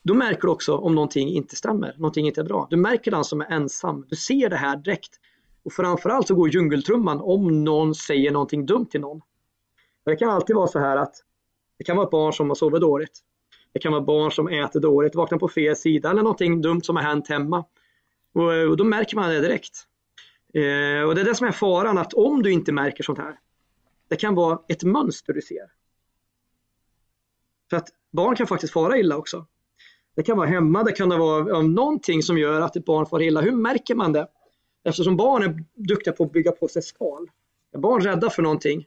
Då märker du också om någonting inte stämmer, någonting inte är bra. Du märker den som är ensam, du ser det här direkt. Och framförallt så går djungeltrumman om någon säger någonting dumt till någon. Det kan alltid vara så här att det kan vara ett barn som har sovit dåligt. Det kan vara barn som äter dåligt, vaknar på fel sida eller någonting dumt som har hänt hemma. Och, eh, och då märker man det direkt. Eh, och det är det som är faran, att om du inte märker sånt här, det kan vara ett mönster du ser. För att barn kan faktiskt fara illa också. Det kan vara hemma, det kan vara någonting som gör att ett barn far illa. Hur märker man det? Eftersom barn är duktiga på att bygga på sig skal. Är barn rädda för någonting,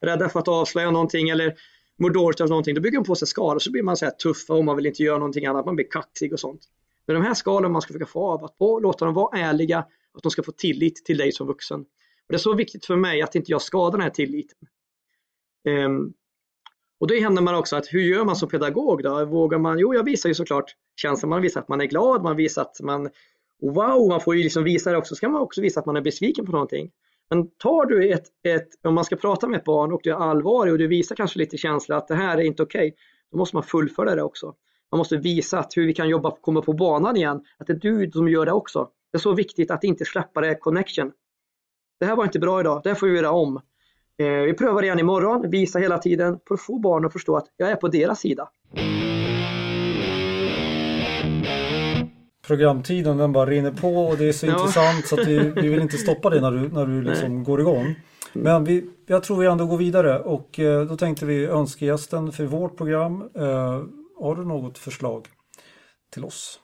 rädda för att avslöja någonting eller mår dåligt av någonting, då bygger de på sig skal och så blir man så här tuffa och man vill inte göra någonting annat, man blir kaxig och sånt. Men de här skalen man ska försöka få av, att låta dem vara ärliga, att de ska få tillit till dig som vuxen. Och det är så viktigt för mig att inte jag skadar den här tilliten. Um, och då händer man också att hur gör man som pedagog då? Vågar man? Jo, jag visar ju såklart känslan, man visar att man är glad, man visar att man wow, man får ju liksom visa det också, så kan man också visa att man är besviken på någonting. Men tar du ett, ett, om man ska prata med ett barn och du är allvarlig och du visar kanske lite känsla att det här är inte okej, okay, då måste man fullfölja det också. Man måste visa att hur vi kan jobba, komma på banan igen, att det är du som gör det också. Det är så viktigt att inte släppa det connection. Det här var inte bra idag, det här får vi göra om. Eh, vi prövar igen imorgon, visa hela tiden för att få barnen att förstå att jag är på deras sida. Programtiden den bara rinner på och det är så ja. intressant så att vi, vi vill inte stoppa det när du, när du liksom går igång. Men vi, jag tror vi ändå går vidare och eh, då tänkte vi önskegästen för vårt program. Eh, har du något förslag till oss?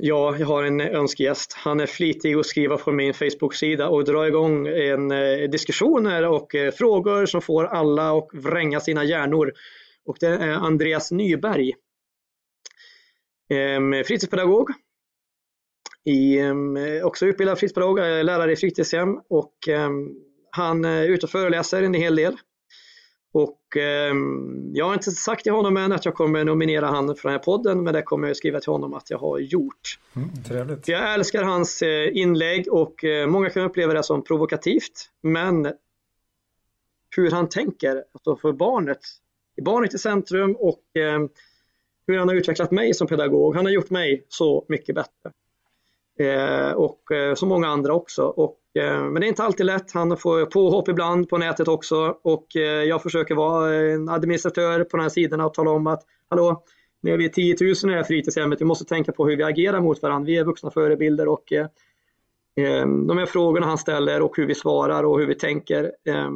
Ja, jag har en önskegäst. Han är flitig att skriva på min Facebook-sida och dra igång en eh, diskussioner och eh, frågor som får alla att vränga sina hjärnor. Och det är Andreas Nyberg. Fritidspedagog. I, också utbildad fritidspedagog, eh, lärare i fritidshem och han är ute och föreläser en hel del. Och eh, jag har inte sagt till honom än att jag kommer nominera honom för den här podden, men det kommer jag skriva till honom att jag har gjort. Mm, trevligt. Jag älskar hans eh, inlägg och eh, många kan uppleva det som provokativt, men hur han tänker, alltså för barnet, barnet i centrum och ehm, hur han har utvecklat mig som pedagog. Han har gjort mig så mycket bättre. Eh, och eh, så många andra också. Och Eh, men det är inte alltid lätt. Han får påhopp ibland på nätet också och eh, jag försöker vara en administratör på de här sidorna och tala om att hallå, nu är vi 10 000 i det här fritidshemmet, vi måste tänka på hur vi agerar mot varandra. Vi är vuxna förebilder och eh, eh de här frågorna han ställer och hur vi svarar och hur vi tänker. Eh,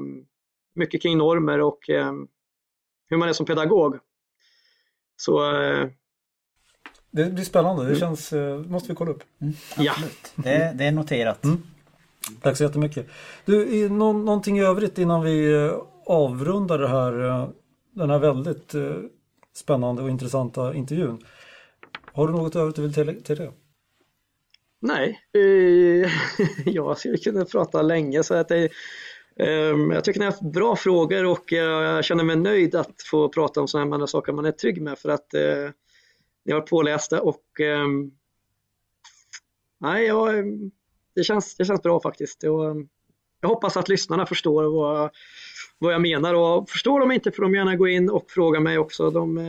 mycket kring normer och eh, hur man är som pedagog. Så eh, det blir spännande, det känns, eh, måste vi kolla upp. ja, Det, det är noterat. Mm. Tack så jättemycket. Du, i nå- någonting i övrigt innan vi eh, avrundar det här, eh, den här väldigt spännande och intressanta intervjun. Har du något övrigt du vill till, till det? nej, eh, jag skulle kunna prata länge så att det, eh, jag tycker ni har haft bra frågor och jag känner mig nöjd att få prata om sådana här saker man är trygg med för att eh, ni har varit pålästa och eh, nej, jag, eh, det, känns, det känns bra faktiskt. Och, eh, jag hoppas att lyssnarna förstår vad, vad jag menar och förstår de inte får de gärna gå in och fråga mig också. De, eh,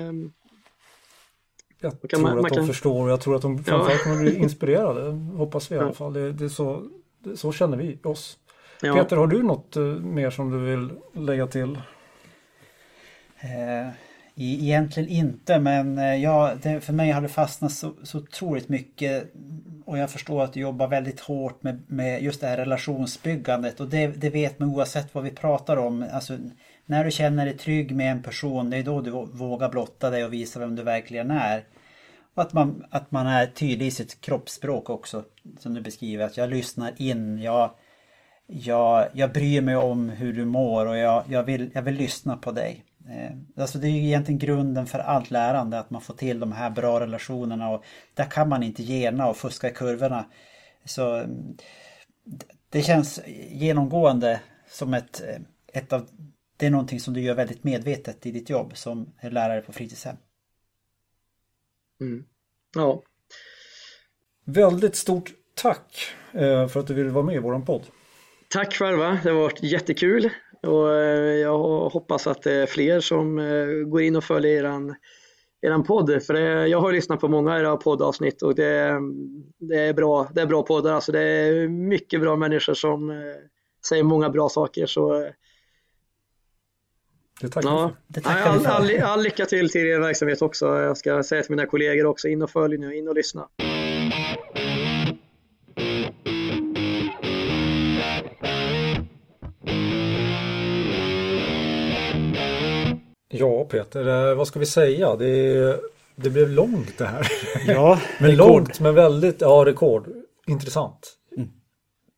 Jag kan tror man- att man de kan- förstår och jag tror att de framförallt kommer bli inspirerade. Hoppas vi i alla fall. Det, det är så, det, så känner vi oss. ja. Peter, har du något eh, mer som du vill lägga till? Egentligen inte men eh, ja, det, för mig har det fastnat så, så otroligt mycket och jag förstår att du jobbar väldigt hårt med, med just det här relationsbyggandet och det, det vet man oavsett vad vi pratar om. Alltså, när du känner dig trygg med en person det är då du vågar blotta dig och visa vem du verkligen är. Och att man, att man är tydlig i sitt kroppsspråk också. Som du beskriver, att jag lyssnar in, jag, jag, jag bryr mig om hur du mår och jag, jag, vill, jag vill lyssna på dig. Eh, Alltså det är ju egentligen grunden för allt lärande att man får till de här bra relationerna och där kan man inte gena och fuska i kurvorna. Så d- det känns genomgående som ett, eh, ett av det är någonting som du gör väldigt medvetet i ditt jobb som lärare på fritidshem. Mm. ja. Väldigt stort tack eh, för att du ville vara med i våran podd. Tack själva, det har varit jättekul och eh, jag hoppas att det är fler som eh, går in och följer eran, eran podd. För det, jag har lyssnat på många av era poddavsnitt och det, det, är bra, det är bra poddar. Alltså det är mycket bra människor som eh, säger många bra saker. Så Det tackar ja. Det tackar vi all, för. all, all lycka till till er verksamhet också. Jag ska säga till mina kollegor också, in och följ nu, in och lyssna. Ja Peter, eh, vad ska vi säga? Det, det blev långt det här. Ja, Men rekord. långt men väldigt, ja rekord. Intressant.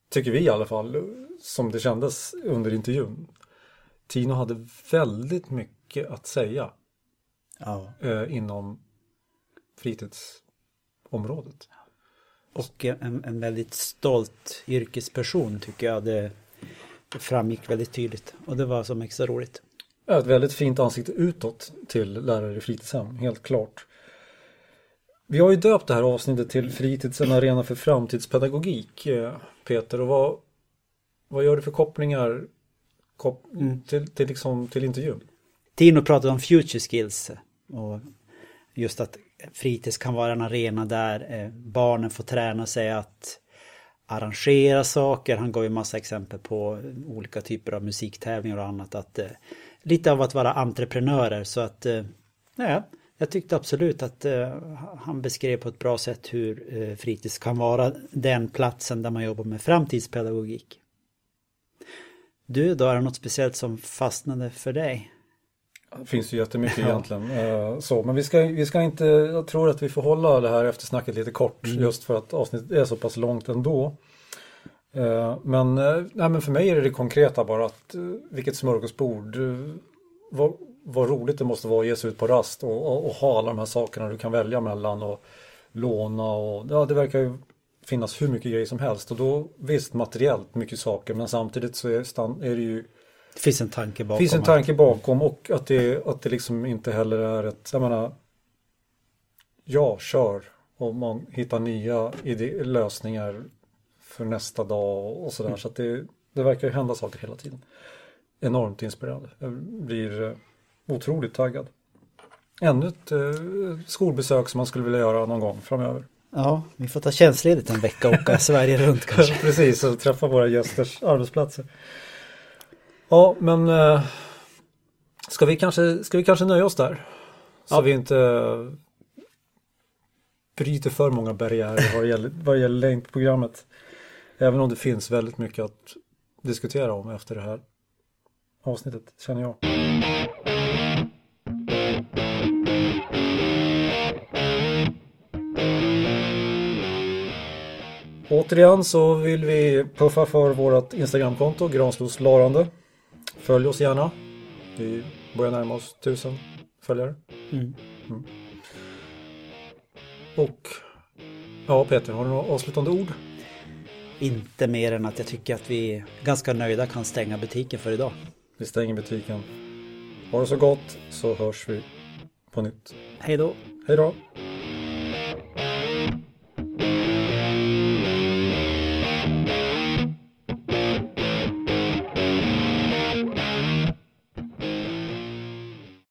Tycker vi i alla fall, som det kändes under intervjun. Tino hade väldigt mycket att säga Ja. eh, inom fritidsområdet. Och en, en väldigt stolt yrkesperson tycker jag det, det framgick väldigt tydligt. Och det var som extra roligt. Ett väldigt fint ansikte utåt till lärare i fritidshem, helt klart. Vi har ju döpt det här avsnittet till Fritids en arena för framtidspedagogik, eh, Peter. Och vad, vad gör du för kopplingar kop till, till, liksom, till intervjun? Tino pratade om future skills och just att fritids kan vara en arena där eh, barnen får träna sig att arrangera saker. Han gav ju massa exempel på olika typer av musiktävlingar och annat. Att, eh, lite av att vara entreprenörer så att eh, ja, jag tyckte absolut att eh, han beskrev på ett bra sätt hur eh, fritids kan vara den platsen där man jobbar med framtidspedagogik. Du då, är det något speciellt som fastnade för dig? Det finns ju jättemycket Ja. egentligen. Så, men vi ska, vi ska inte, jag tror att vi får hålla det här eftersnacket lite kort just för att avsnittet är så pass långt ändå. Eh, Men, eh, nej, men för mig är det det konkreta bara att eh, vilket smörgåsbord. Vad, vad roligt det måste vara att ge sig ut på rast och, och, och ha alla de här sakerna du kan välja mellan och låna och ja, det verkar ju finnas hur mycket grejer som helst och då visst materiellt mycket saker men samtidigt så är, är det ju Det finns en tanke bakom. finns en tanke bakom och att det, att det liksom inte heller är ett, jag menar, ja, kör och man hittar nya lösningar för nästa dag och sådär. Så att det, det verkar ju hända saker hela tiden. Enormt inspirerande. Jag blir eh, otroligt taggad. Ännu ett eh, skolbesök som man skulle vilja göra någon gång framöver. Ja, vi får ta tjänstledigt en vecka och åka Sverige runt kanske. Precis, och träffa våra gästers arbetsplatser. Ja, men eh, ska, vi kanske, ska vi kanske nöja oss där? Så vi inte bryter för många barriärer vad det gäller, vad det på programmet. Även om det finns väldigt mycket att diskutera om efter det här avsnittet, känner jag. Återigen så vill vi puffa för vårt Instagramkonto, Granslås Larande. Följ oss gärna. Vi börjar närma oss tusen följare. Mm. Mm. Och ja, Peter, har du några avslutande ord? Inte mer än att jag tycker att vi ganska nöjda kan stänga butiken för idag. Vi stänger butiken. Ha det så gott så hörs vi på nytt. Hej då! Hej då!